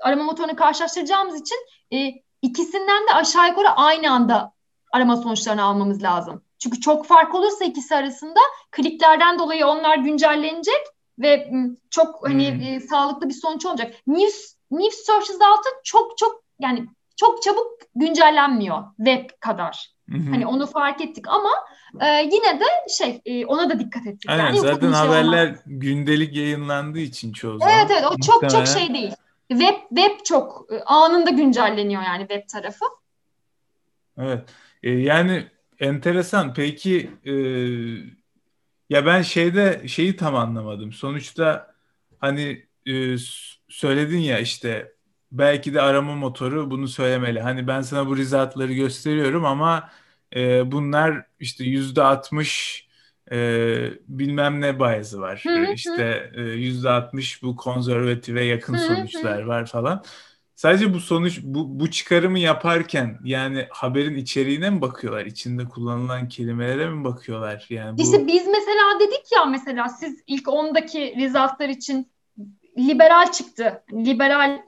arama motorunu karşılaştıracağımız için e, ikisinden de aşağı yukarı aynı anda arama sonuçlarını almamız lazım. Çünkü çok fark olursa ikisi arasında kliklerden dolayı onlar güncellenecek ve çok hani hmm. e, sağlıklı bir sonuç olacak. News News Searches altı çok çok yani çok çabuk güncellenmiyor web kadar. Hı-hı. Hani onu fark ettik ama e, yine de şey e, ona da dikkat ettik. Aynen, yani zaten haberler olmaz. gündelik yayınlandığı için çoğu zaman. Evet evet o çok Muhtemelen... çok şey değil. Web web çok anında güncelleniyor yani web tarafı. Evet. E, yani enteresan. Peki e, ya ben şeyde şeyi tam anlamadım. Sonuçta hani e, söyledin ya işte belki de arama motoru bunu söylemeli. Hani ben sana bu resultları gösteriyorum ama e, bunlar işte yüzde altmış e, bilmem ne bias'ı var. Hı hı. İşte yüzde altmış bu konservative yakın sonuçlar var falan. Sadece bu sonuç bu, bu çıkarımı yaparken yani haberin içeriğine mi bakıyorlar? İçinde kullanılan kelimelere mi bakıyorlar? Yani bu... İşte biz mesela dedik ya mesela siz ilk ondaki resultlar için liberal çıktı. Liberal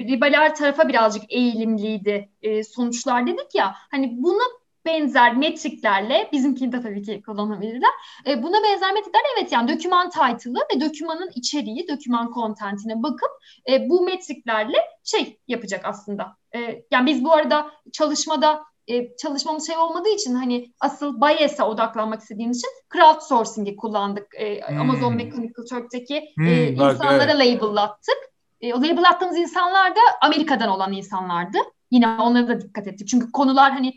liberal tarafa birazcık eğilimliydi e, sonuçlar dedik ya. Hani bunu benzer metriklerle bizimkini de tabii ki kullanabilirler. E, buna benzer metriklerle evet yani doküman title'ı ve dokümanın içeriği, doküman content'ine bakıp e, bu metriklerle şey yapacak aslında. E, yani biz bu arada çalışmada e, çalışmamız şey olmadığı için hani asıl bias'a odaklanmak istediğimiz için crowdsourcing'i kullandık. E, hmm. Amazon Mechanical Turk'teki hmm, e, insanlara evet. label'lattık. E, o label attığımız insanlar da Amerika'dan olan insanlardı. Yine onlara da dikkat ettik. Çünkü konular hani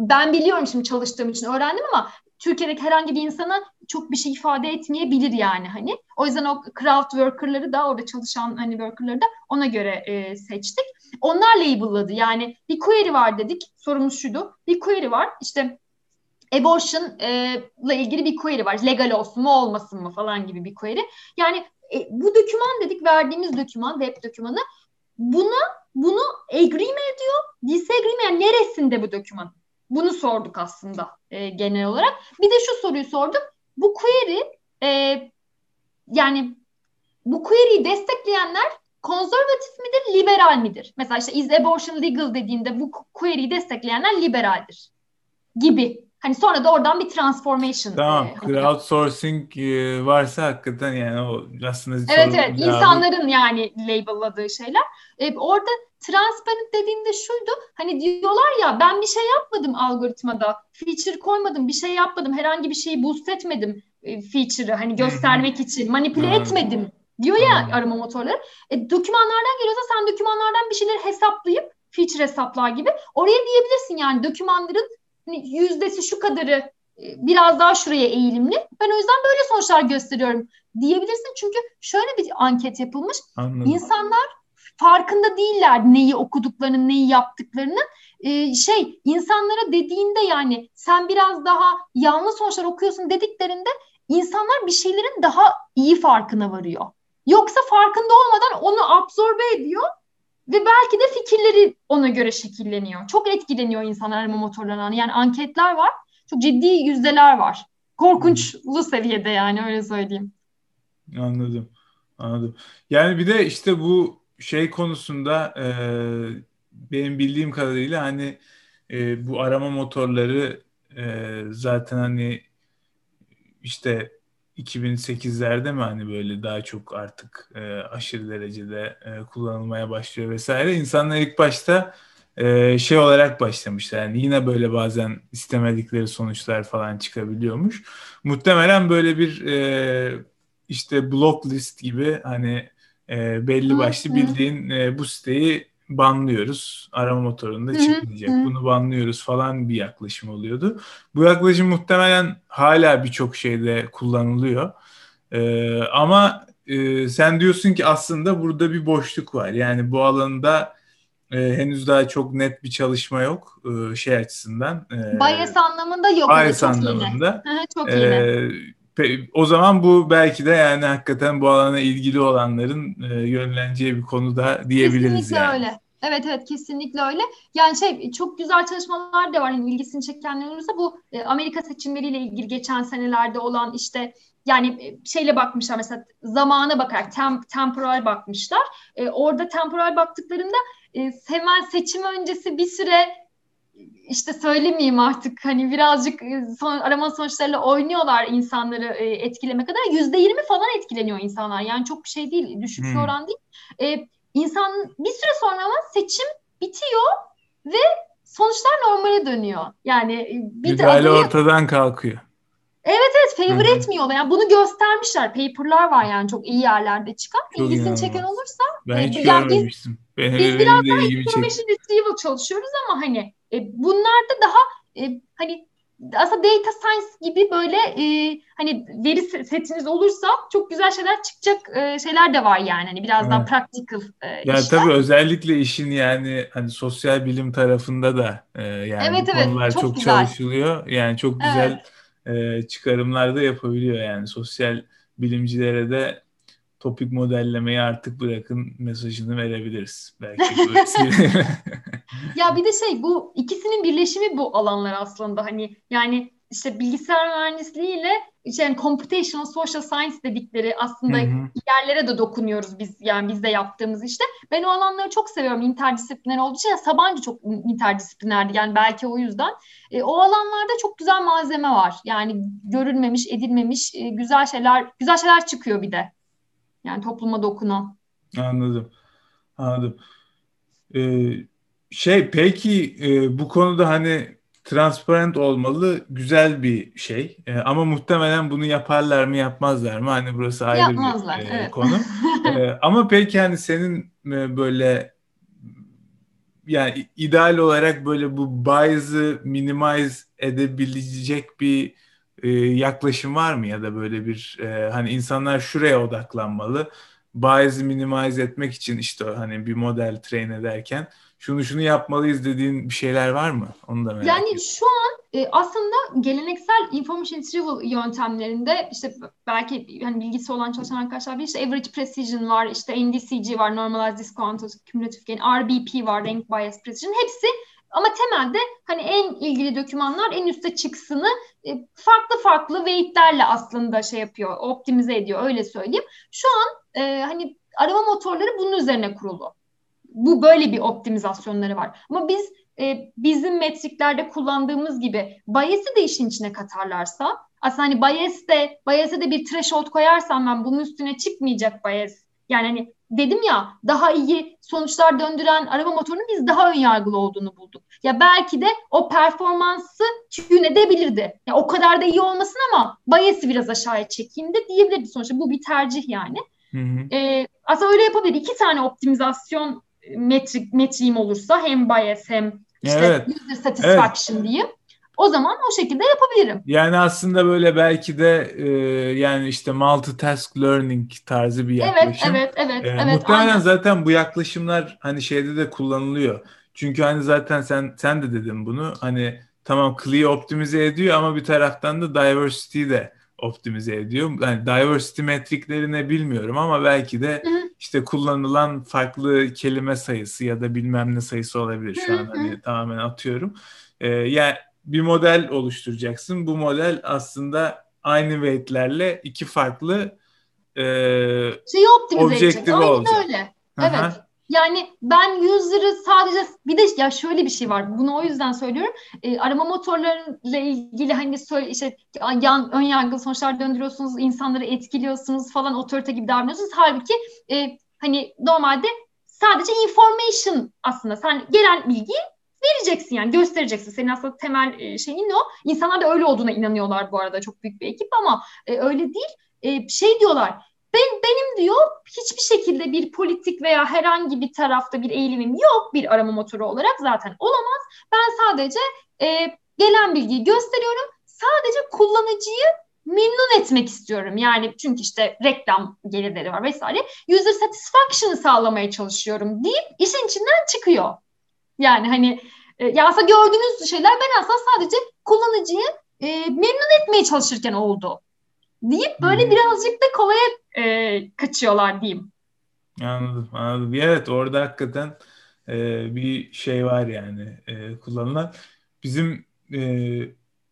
ben biliyorum şimdi çalıştığım için öğrendim ama Türkiye'deki herhangi bir insana çok bir şey ifade etmeyebilir yani hani. O yüzden o craft worker'ları da orada çalışan hani worker'ları da ona göre e, seçtik. Onlar label'ladı yani bir query var dedik sorumuz şuydu. Bir query var işte abortion e, ile ilgili bir query var. Legal olsun mu olmasın mı falan gibi bir query. Yani e, bu doküman dedik verdiğimiz doküman web dokümanı buna bunu agree mi ediyor? Disagree mi? Yani neresinde bu doküman? Bunu sorduk aslında e, genel olarak. Bir de şu soruyu sorduk. Bu query e, yani bu query'yi destekleyenler konservatif midir, liberal midir? Mesela işte is abortion legal dediğinde bu query'yi destekleyenler liberaldir gibi. Hani sonra da oradan bir transformation. Tamam. E, crowdsourcing e, varsa hakikaten yani o aslında Evet evet. insanların yani label'ladığı şeyler. E, orada transparent dediğinde şuydu. Hani diyorlar ya ben bir şey yapmadım algoritmada. Feature koymadım, bir şey yapmadım. Herhangi bir şeyi boost etmedim e, feature'ı hani göstermek için. Manipüle etmedim diyor ya arama motorları. E, dokümanlardan geliyorsa sen dokümanlardan bir şeyleri hesaplayıp feature hesaplar gibi oraya diyebilirsin yani dokümanların hani yüzdesi şu kadarı e, biraz daha şuraya eğilimli. Ben o yüzden böyle sonuçlar gösteriyorum diyebilirsin. Çünkü şöyle bir anket yapılmış. Anladım. İnsanlar farkında değiller neyi okuduklarını, neyi yaptıklarını. Ee, şey insanlara dediğinde yani sen biraz daha yanlış sonuçlar okuyorsun dediklerinde insanlar bir şeylerin daha iyi farkına varıyor. Yoksa farkında olmadan onu absorbe ediyor ve belki de fikirleri ona göre şekilleniyor. Çok etkileniyor insanlar arama motorlarına. Yani anketler var. Çok ciddi yüzdeler var. korkunçlu seviyede yani öyle söyleyeyim. Anladım. Anladım. Yani bir de işte bu şey konusunda e, benim bildiğim kadarıyla hani e, bu arama motorları e, zaten hani işte 2008'lerde mi hani böyle daha çok artık e, aşırı derecede e, kullanılmaya başlıyor vesaire. İnsanlar ilk başta e, şey olarak başlamışlar. Yani yine böyle bazen istemedikleri sonuçlar falan çıkabiliyormuş. Muhtemelen böyle bir e, işte block list gibi hani e, belli başlı bildiğin e, bu siteyi banlıyoruz. Arama motorunda çıkmayacak. Bunu banlıyoruz falan bir yaklaşım oluyordu. Bu yaklaşım muhtemelen hala birçok şeyde kullanılıyor. Ee, ama e, sen diyorsun ki aslında burada bir boşluk var. Yani bu alanda e, henüz daha çok net bir çalışma yok e, şey açısından. E, bias anlamında yok. Bias anlamında. Yine. çok iyi. E, o zaman bu belki de yani hakikaten bu alana ilgili olanların e, yönleneceği bir konu da diyebiliriz Kesinlikle yani. öyle. Evet evet kesinlikle öyle. Yani şey çok güzel çalışmalar da var. Yani ilgisini çekenler olursa bu e, Amerika seçimleriyle ilgili geçen senelerde olan işte yani e, şeyle bakmışlar mesela zamana bakarak tem, temporal bakmışlar. E, orada temporal baktıklarında e, hemen seçim öncesi bir süre işte söylemeyeyim artık hani birazcık e, son, arama sonuçlarıyla oynuyorlar insanları e, etkileme kadar. Yüzde yirmi falan etkileniyor insanlar. Yani çok bir şey değil, düşük hmm. bir oran değil. E, insan bir süre sonra ama seçim bitiyor ve sonuçlar normale dönüyor. Yani e, bir Müdahale de ortadan kalkıyor. Evet evet favor Hı-hı. etmiyorlar. Yani bunu göstermişler. Paper'lar var yani çok iyi yerlerde çıkan. Çok İlgisini inanılmaz. çeken olursa. Ben e, hiç yani görmemiştim. Biz, benim, biz biraz daha information retrieval çalışıyoruz ama hani e, bunlar da daha e, hani aslında data science gibi böyle e, hani veri setiniz olursa çok güzel şeyler çıkacak e, şeyler de var yani hani biraz evet. daha practical e, ya işler. tabii özellikle işin yani hani sosyal bilim tarafında da e, yani evet, bu evet, konular çok, çok çalışılıyor yani çok güzel evet. e, çıkarımlar da yapabiliyor yani sosyal bilimcilere de topik modellemeyi artık bırakın mesajını verebiliriz. Belki ya bir de şey bu ikisinin birleşimi bu alanlar aslında hani yani işte bilgisayar mühendisliği ile işte yani computational social science dedikleri aslında hı hı. yerlere de dokunuyoruz biz yani biz de yaptığımız işte. Ben o alanları çok seviyorum interdisipliner olduğu için. Sabancı çok interdisiplinerdi yani belki o yüzden. E, o alanlarda çok güzel malzeme var. Yani görülmemiş, edilmemiş e, güzel şeyler güzel şeyler çıkıyor bir de. Yani topluma dokunan. Anladım. Anladım. Ee, şey peki e, bu konuda hani transparent olmalı güzel bir şey. E, ama muhtemelen bunu yaparlar mı yapmazlar mı? Hani burası ayrı Yapmazlar, bir e, evet. konu. e, ama peki hani senin e, böyle yani ideal olarak böyle bu bias'ı minimize edebilecek bir e, yaklaşım var mı ya da böyle bir e, hani insanlar şuraya odaklanmalı. Bias'ı minimize etmek için işte hani bir model train ederken şunu şunu yapmalıyız dediğin bir şeyler var mı? Onu da merak Yani ediyorum. şu an e, aslında geleneksel information retrieval yöntemlerinde işte belki hani bilgisi olan çalışan arkadaşlar bilir işte average precision var, işte NDCG var, normalized discounted cumulative gain, RBP var, rank bias precision. Hepsi ama temelde hani en ilgili dokümanlar en üstte çıksını e, farklı farklı weightlerle aslında şey yapıyor, optimize ediyor öyle söyleyeyim. Şu an e, hani arama motorları bunun üzerine kurulu. Bu böyle bir optimizasyonları var. Ama biz e, bizim metriklerde kullandığımız gibi bias'i de işin içine katarlarsa aslında hani bias de bias'e de bir threshold koyarsam ben bunun üstüne çıkmayacak bias. Yani hani dedim ya daha iyi sonuçlar döndüren araba motorunun biz daha ön yargılı olduğunu bulduk. Ya belki de o performansı tune edebilirdi. Ya o kadar da iyi olmasın ama bias'i biraz aşağıya çekeyim de diyebilirdi sonuçta. Bu bir tercih yani. Hı hı. Ee, aslında öyle yapabilir. İki tane optimizasyon metrik metriğim olursa hem bias hem işte evet. user satisfaction evet. diyeyim. O zaman o şekilde yapabilirim. Yani aslında böyle belki de e, yani işte multitask learning tarzı bir yaklaşım. Evet, evet, evet. E, evet muhtemelen aynen. zaten bu yaklaşımlar hani şeyde de kullanılıyor. Çünkü hani zaten sen sen de dedin bunu. Hani tamam CLI optimize ediyor ama bir taraftan da diversity de optimize ediyor. Yani diversity metrikleri ne bilmiyorum ama belki de hı hı. işte kullanılan farklı kelime sayısı ya da bilmem ne sayısı olabilir. Şu hı hı. an hani tamamen atıyorum. Ee, yani bir model oluşturacaksın. Bu model aslında aynı weightlerle iki farklı e, şeyi optimize edecek. Aynen olacak. öyle. Evet. Aha. Yani ben user'ı sadece bir de ya şöyle bir şey var. Bunu o yüzden söylüyorum. E, arama motorlarıyla ilgili hani söyle işte yan, ön yargılı sonuçlar döndürüyorsunuz, insanları etkiliyorsunuz falan otorite gibi davranıyorsunuz. Halbuki e, hani normalde sadece information aslında sen gelen bilgiyi vereceksin yani göstereceksin. Senin aslında temel e, şeyin o. İnsanlar da öyle olduğuna inanıyorlar bu arada çok büyük bir ekip ama e, öyle değil. E, şey diyorlar ben benim diyor hiçbir şekilde bir politik veya herhangi bir tarafta bir eğilimim yok bir arama motoru olarak zaten olamaz. Ben sadece e, gelen bilgiyi gösteriyorum. Sadece kullanıcıyı memnun etmek istiyorum. Yani çünkü işte reklam gelirleri var vesaire. User satisfaction'ı sağlamaya çalışıyorum deyip işin içinden çıkıyor. Yani hani e, ya aslında gördüğünüz şeyler ben aslında sadece kullanıcıyı e, memnun etmeye çalışırken oldu deyip böyle hmm. birazcık da kolaya e, kaçıyorlar diyeyim. Anladım, anladım. Evet orada hakikaten e, bir şey var yani e, kullanılan. Bizim e,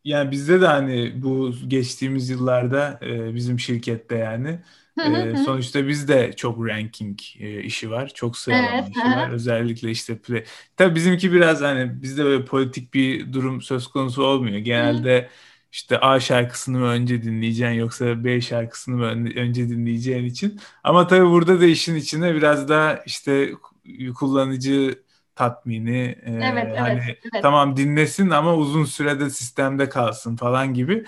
yani bizde de hani bu geçtiğimiz yıllarda e, bizim şirkette yani e, sonuçta bizde çok ranking e, işi var. Çok sıralama evet, işi var. Özellikle işte play. Tabii bizimki biraz hani bizde böyle politik bir durum söz konusu olmuyor. Genelde işte A şarkısını mı önce dinleyeceksin yoksa B şarkısını mı önce dinleyeceğin için. Ama tabii burada da işin içine biraz daha işte kullanıcı tatmini evet, hani evet, evet. tamam dinlesin ama uzun sürede sistemde kalsın falan gibi.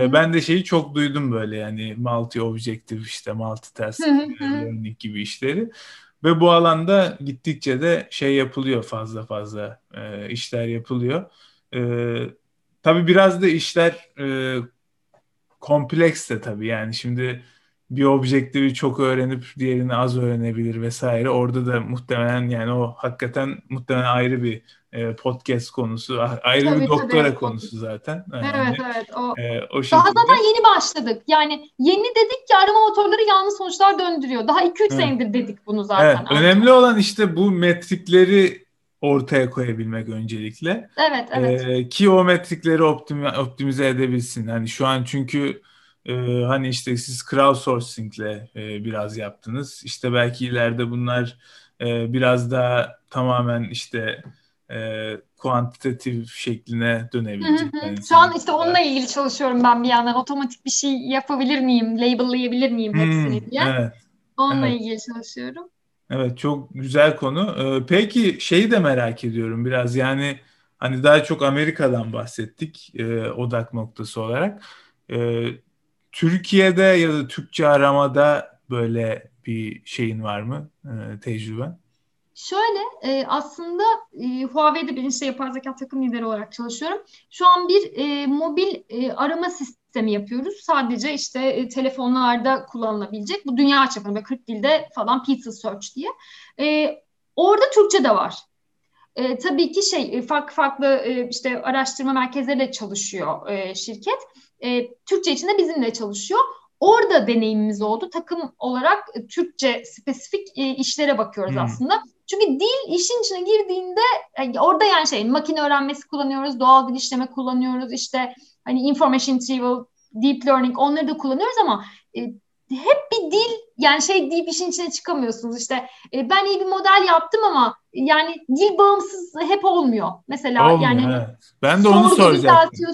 e, ben de şeyi çok duydum böyle yani multi objective işte multitask learning gibi işleri. Ve bu alanda gittikçe de şey yapılıyor fazla fazla e, işler yapılıyor. E, Tabii biraz da işler e, kompleks de tabii yani şimdi bir objektifi çok öğrenip diğerini az öğrenebilir vesaire. Orada da muhtemelen yani o hakikaten muhtemelen ayrı bir e, podcast konusu, ayrı tabii, bir doktora tabii. konusu zaten. Yani, evet evet o. E, o şekilde. Daha zaten yeni başladık. Yani yeni dedik ki arama motorları yanlış sonuçlar döndürüyor. Daha 2-3 evet. senedir dedik bunu zaten. Evet, önemli olan işte bu metrikleri ortaya koyabilmek öncelikle. Evet, evet. Ee, ki o metrikleri optimi, optimize edebilsin. Hani şu an çünkü e, hani işte siz crowdsourcing'le e, biraz yaptınız. İşte belki ileride bunlar e, biraz daha tamamen işte e, kuantitatif şekline dönebilecek. Hı hı. Yani Şu an işte onunla ilgili çalışıyorum ben bir yandan. Otomatik bir şey yapabilir miyim, label'layabilir miyim hepsini hmm, diye. Evet. Onunla evet. ilgili çalışıyorum. Evet çok güzel konu. Ee, peki şeyi de merak ediyorum biraz yani hani daha çok Amerika'dan bahsettik e, odak noktası olarak. E, Türkiye'de ya da Türkçe aramada böyle bir şeyin var mı e, tecrüben? Şöyle e, aslında e, Huawei'de birinci yapay zeka takım lideri olarak çalışıyorum. Şu an bir e, mobil e, arama sistemi yapıyoruz. Sadece işte e, telefonlarda kullanılabilecek. Bu dünya çapında 40 dilde falan Pizza Search diye. E, orada Türkçe de var. E, tabii ki şey farklı farklı e, işte araştırma merkezleriyle çalışıyor e, şirket. E, Türkçe için de bizimle çalışıyor. Orada deneyimimiz oldu. Takım olarak e, Türkçe spesifik e, işlere bakıyoruz hmm. aslında. Çünkü dil işin içine girdiğinde e, orada yani şey makine öğrenmesi kullanıyoruz, doğal dil işleme kullanıyoruz, işte hani information retrieval, deep learning onları da kullanıyoruz ama e, hep bir dil yani şey deyip işin içine çıkamıyorsunuz işte e, ben iyi bir model yaptım ama yani dil bağımsız hep olmuyor. Mesela olmuyor, yani evet. ben de onu soracaktım.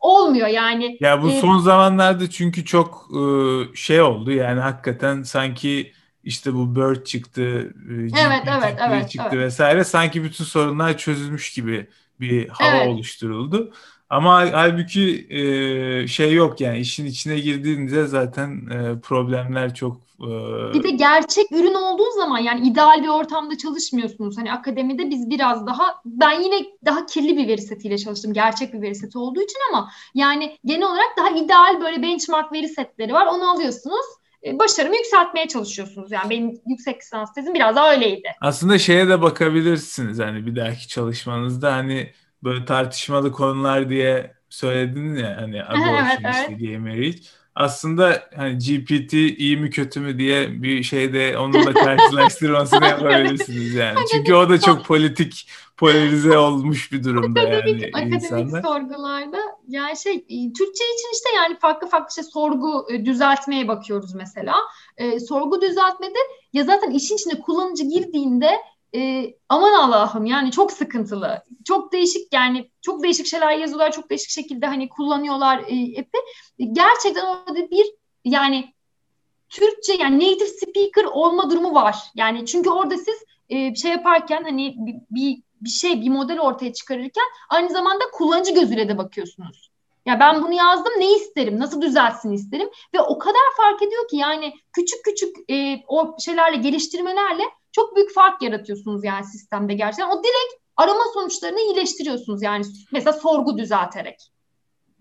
olmuyor yani. Ya bu e, son zamanlarda çünkü çok e, şey oldu yani hakikaten sanki işte bu Bird çıktı, evet, evet, evet, çıktı evet. vesaire sanki bütün sorunlar çözülmüş gibi bir hava evet. oluşturuldu. Ama halbuki e, şey yok yani işin içine girdiğinde zaten e, problemler çok e... bir de gerçek ürün olduğu zaman yani ideal bir ortamda çalışmıyorsunuz. Hani akademide biz biraz daha ben yine daha kirli bir veri setiyle çalıştım. Gerçek bir veri seti olduğu için ama yani genel olarak daha ideal böyle benchmark veri setleri var. Onu alıyorsunuz e, başarımı yükseltmeye çalışıyorsunuz. Yani benim yüksek lisans tezim biraz daha öyleydi. Aslında şeye de bakabilirsiniz hani bir dahaki çalışmanızda hani böyle tartışmalı konular diye söyledin ya hani abortion evet, işte evet. gay marriage. Aslında hani GPT iyi mi kötü mü diye bir şeyde onunla karşılaştırmasını yapabilirsiniz yani. Çünkü o da çok politik polarize olmuş bir durumda yani Akademik insanlar. sorgularda Yani şey e, Türkçe için işte yani farklı farklı şey sorgu e, düzeltmeye bakıyoruz mesela. E, sorgu düzeltmede ya zaten işin içine kullanıcı girdiğinde e, aman Allah'ım yani çok sıkıntılı. Çok değişik yani çok değişik şeyler yazıyorlar. Çok değişik şekilde hani kullanıyorlar e, app'i. Gerçekten orada bir yani Türkçe yani native speaker olma durumu var. Yani çünkü orada siz e, şey yaparken hani bir, bir bir şey, bir model ortaya çıkarırken aynı zamanda kullanıcı gözüyle de bakıyorsunuz. Ya ben bunu yazdım ne isterim, nasıl düzelsin isterim ve o kadar fark ediyor ki yani küçük küçük e, o şeylerle geliştirmelerle çok büyük fark yaratıyorsunuz yani sistemde gerçekten. O direkt arama sonuçlarını iyileştiriyorsunuz yani mesela sorgu düzelterek.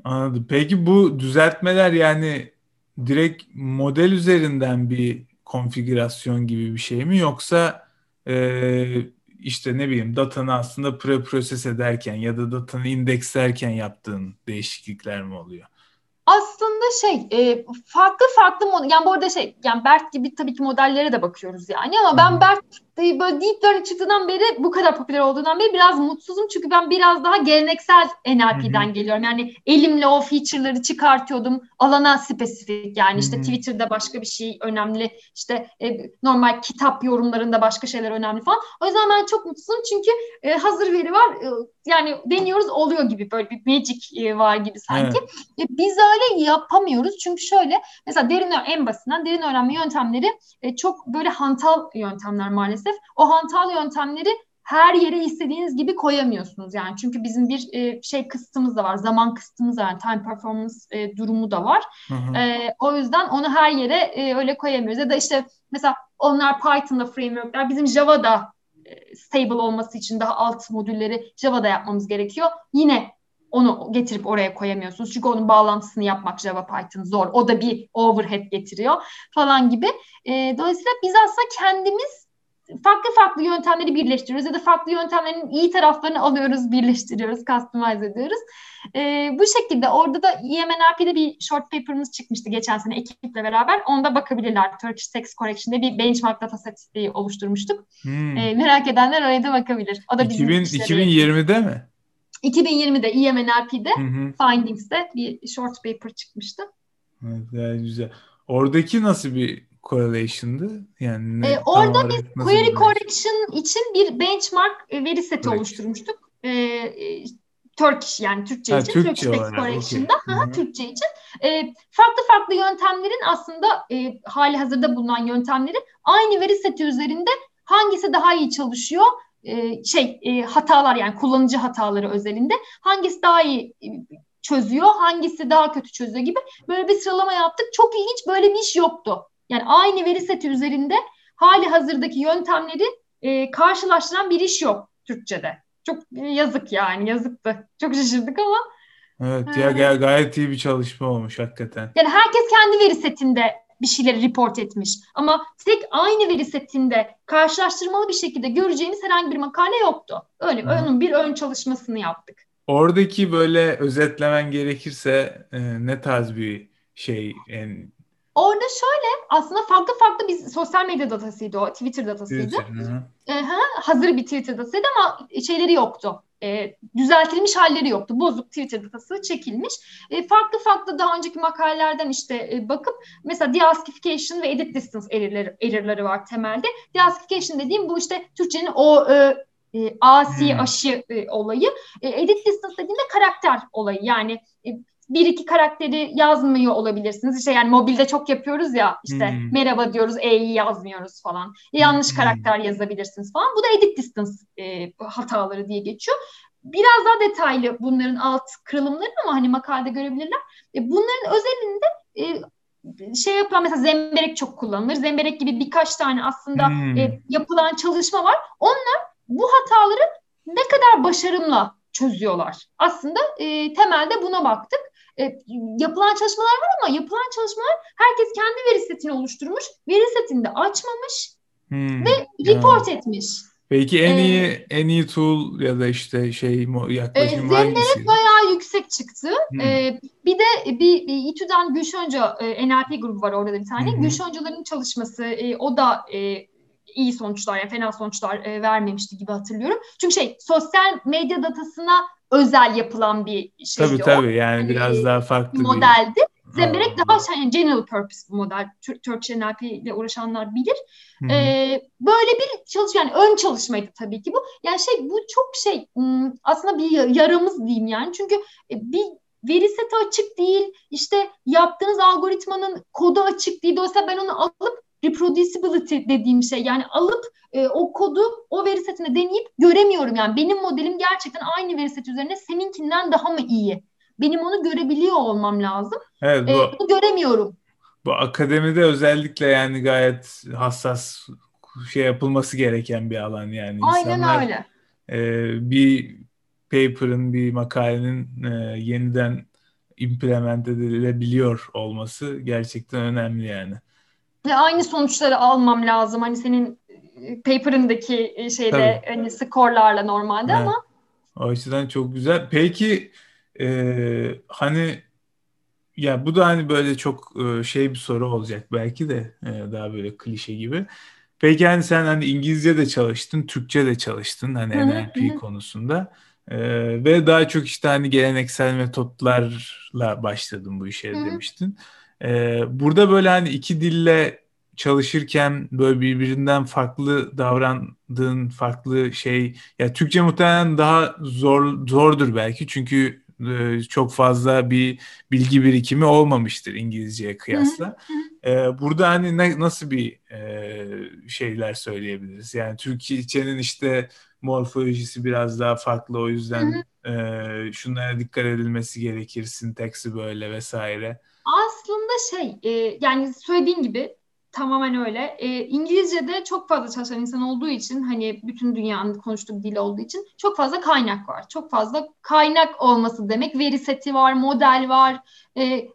Anladım. Peki bu düzeltmeler yani direkt model üzerinden bir konfigürasyon gibi bir şey mi yoksa e, işte ne bileyim datanı aslında pre-proses ederken ya da datanı indekslerken yaptığın değişiklikler mi oluyor? Aslında şey e, farklı farklı model yani bu arada şey yani BERT gibi tabii ki modellere de bakıyoruz yani ama ben BERT böyle deep learning çıktığından beri bu kadar popüler olduğundan beri biraz mutsuzum çünkü ben biraz daha geleneksel NLP'den geliyorum. Yani elimle o feature'ları çıkartıyordum alana spesifik yani işte Twitter'da başka bir şey önemli işte e, normal kitap yorumlarında başka şeyler önemli falan. O yüzden ben çok mutsuzum çünkü e, hazır veri var e, yani deniyoruz oluyor gibi böyle bir magic e, var gibi sanki. Evet. E, biz öyle yapamıyoruz çünkü şöyle mesela derin en basitinden derin öğrenme yöntemleri e, çok böyle hantal yöntemler maalesef. O hantal yöntemleri her yere istediğiniz gibi koyamıyorsunuz yani çünkü bizim bir e, şey kısıtımız da var zaman kısıtımız da var yani time performance e, durumu da var hı hı. E, o yüzden onu her yere e, öyle koyamıyoruz ya da işte mesela onlar Python'da frameworkler bizim Java'da e, stable olması için daha alt modülleri Java'da yapmamız gerekiyor yine onu getirip oraya koyamıyorsunuz. Çünkü onun bağlantısını yapmak Java Python zor. O da bir overhead getiriyor falan gibi. E, dolayısıyla biz aslında kendimiz farklı farklı yöntemleri birleştiriyoruz ya da farklı yöntemlerin iyi taraflarını alıyoruz, birleştiriyoruz, customize ediyoruz. E, bu şekilde orada da EMNRP'de bir short paper'ımız çıkmıştı geçen sene ekiple beraber. Onda bakabilirler. Turkish Text Correction'da bir benchmark dataset oluşturmuştuk. Hmm. E, merak edenler oraya da bakabilir. O da bizim 2000, 2020'de mi? 2020'de EMNRP'de Findings'te bir short paper çıkmıştı. Evet, güzel. Oradaki nasıl bir correlation'dı? Yani ee, orada biz query correction için bir benchmark e, veri seti Correct. oluşturmuştuk. Ee, Turkish yani Türkçe ha, için. Türkçe Turkish Text Correction'da. Okay. Ha, Türkçe için. E, farklı farklı yöntemlerin aslında e, hali hazırda bulunan yöntemlerin aynı veri seti üzerinde hangisi daha iyi çalışıyor e, şey e, hatalar yani kullanıcı hataları özelinde hangisi daha iyi e, çözüyor, hangisi daha kötü çözüyor gibi böyle bir sıralama yaptık. Çok ilginç böyle bir iş yoktu. Yani aynı veri seti üzerinde hali hazırdaki yöntemleri e, karşılaştıran bir iş yok Türkçe'de. Çok yazık yani yazıktı. Çok şaşırdık ama. Evet ya gay- gayet iyi bir çalışma olmuş hakikaten. Yani herkes kendi veri setinde bir şeyleri report etmiş. Ama tek aynı veri setinde karşılaştırmalı bir şekilde göreceğimiz herhangi bir makale yoktu. Öyle Hı. onun bir ön çalışmasını yaptık. Oradaki böyle özetlemen gerekirse e, ne tarz bir şey en Orada şöyle aslında farklı farklı bir sosyal medya datasıydı o. Twitter datasıydı. Twitter, hazır bir Twitter datasıydı ama şeyleri yoktu. E, düzeltilmiş halleri yoktu. Bozuk Twitter datası çekilmiş. E, farklı farklı daha önceki makalelerden işte e, bakıp mesela deaskification ve edit distance error'ları, error'ları var temelde. Deaskification dediğim bu işte Türkçenin o e, e, AC hmm. aşı e, olayı. E, edit distance dediğimde karakter olayı. Yani e, bir iki karakteri yazmıyor olabilirsiniz. İşte yani mobilde çok yapıyoruz ya işte hmm. merhaba diyoruz E'yi yazmıyoruz falan. Yanlış hmm. karakter yazabilirsiniz falan. Bu da edit distance e, hataları diye geçiyor. Biraz daha detaylı bunların alt kırılımları ama hani makalede görebilirler. E, bunların özelinde e, şey yapılan mesela zemberek çok kullanılır. Zemberek gibi birkaç tane aslında hmm. e, yapılan çalışma var. Onlar bu hataları ne kadar başarımla çözüyorlar. Aslında e, temelde buna baktık e, yapılan çalışmalar var ama yapılan çalışmalar herkes kendi veri setini oluşturmuş. Veri setini de açmamış hmm, ve report yani. etmiş. Peki en ee, iyi en iyi tool ya da işte şey yaklaşım e, hangisi? bayağı yüksek çıktı. Hmm. Ee, bir de bir, bir İTÜ'den Gülşönca e, NLP grubu var orada da bir tane. Hmm. Gülşöncaların çalışması e, o da e, iyi sonuçlar yani fena sonuçlar e, vermemişti gibi hatırlıyorum. Çünkü şey sosyal medya datasına özel yapılan bir şeydi Tabii tabii yani e, biraz daha farklı modeldi. Bir... Zemberek daha şey, yani general purpose bir model. Turkish NLP ile uğraşanlar bilir. Ee, böyle bir çalış yani ön çalışmaydı tabii ki bu. Yani şey bu çok şey aslında bir yaramız diyeyim yani. Çünkü e, bir veri seti açık değil. İşte yaptığınız algoritmanın kodu açık değil. Dolayısıyla ben onu alıp reproducibility dediğim şey yani alıp e, o kodu o veri setine deneyip göremiyorum yani benim modelim gerçekten aynı veri seti üzerine seninkinden daha mı iyi? Benim onu görebiliyor olmam lazım. Evet, bu, e, bunu göremiyorum. Bu akademide özellikle yani gayet hassas şey yapılması gereken bir alan yani. Aynen İnsanlar, öyle. E, bir paper'ın, bir makalenin e, yeniden implement edilebiliyor olması gerçekten önemli yani. Ve aynı sonuçları almam lazım. Hani senin e, paper'ındaki e, şeyde Tabii. hani skorlarla normalde evet. ama o açıdan çok güzel. Peki e, hani ya bu da hani böyle çok e, şey bir soru olacak belki de e, daha böyle klişe gibi. Peki hani sen hani İngilizce de çalıştın, Türkçe de çalıştın hani NLP konusunda. Ee, ve daha çok işte hani geleneksel metotlarla başladım bu işe demiştin. Ee, burada böyle hani iki dille çalışırken böyle birbirinden farklı davrandığın farklı şey ya Türkçe muhtemelen daha zor zordur belki çünkü e, çok fazla bir bilgi birikimi olmamıştır İngilizceye kıyasla. E, burada hani ne, nasıl bir e, şeyler söyleyebiliriz? Yani Türkçenin işte morfolojisi biraz daha farklı o yüzden e, şunlara dikkat edilmesi gerekir sintaksi böyle vesaire. Şey e, yani söylediğin gibi tamamen öyle. E, İngilizce'de çok fazla çalışan insan olduğu için hani bütün dünyanın konuştuğu dil olduğu için çok fazla kaynak var. Çok fazla kaynak olması demek veri seti var, model var. E,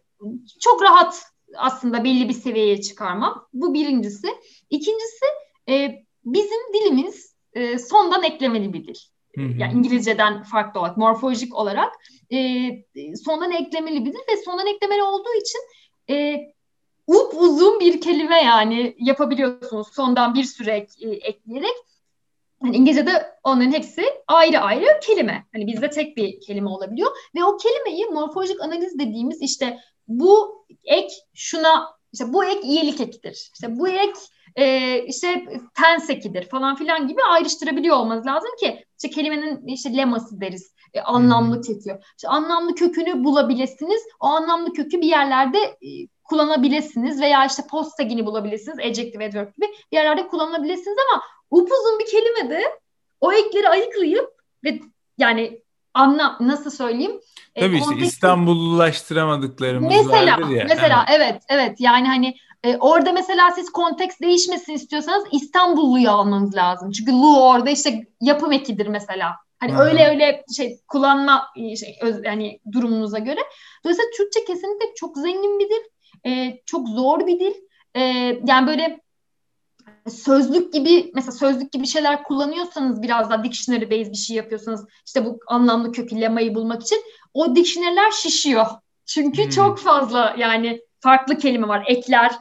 çok rahat aslında belli bir seviyeye çıkarmam. Bu birincisi. İkincisi e, bizim dilimiz e, sondan eklemeli bir dil. Hı hı. Yani İngilizceden farklı olarak, morfolojik olarak e, sondan eklemeli bir dil ve sondan eklemeli olduğu için e, up uzun bir kelime yani yapabiliyorsunuz sondan bir süre e, ekleyerek. Yani İngilizce'de onların hepsi ayrı ayrı kelime. Hani bizde tek bir kelime olabiliyor ve o kelimeyi morfolojik analiz dediğimiz işte bu ek şuna işte bu ek iyilik ekidir. İşte bu ek e, işte tense ekidir falan filan gibi ayrıştırabiliyor olmanız lazım ki işte kelimenin işte leması deriz. E, anlamlı kökü. İşte anlamlı kökünü bulabilirsiniz. O anlamlı kökü bir yerlerde e, kullanabilirsiniz veya işte post tagini bulabilirsiniz. Adjective, adverb gibi bir yerlerde kullanabilirsiniz ama upuzun bir kelime de o ekleri ayıklayıp ve yani anla nasıl söyleyeyim? E, Tabii e, işte İstanbullulaştıramadıklarımız mesela, vardır ya. Mesela evet evet yani hani e, orada mesela siz konteks değişmesin istiyorsanız İstanbulluyu almanız lazım. Çünkü Lu orada işte yapım ekidir mesela. Hani Hı-hı. öyle öyle şey kullanma şey öz, yani durumunuza göre. Dolayısıyla Türkçe kesinlikle çok zengin bir dil e, çok zor bir dil. E, yani böyle sözlük gibi mesela sözlük gibi şeyler kullanıyorsanız biraz daha dictionary based bir şey yapıyorsanız işte bu anlamlı kökü lemayı bulmak için o dictionary'ler şişiyor. Çünkü hmm. çok fazla yani farklı kelime var. Ekler e,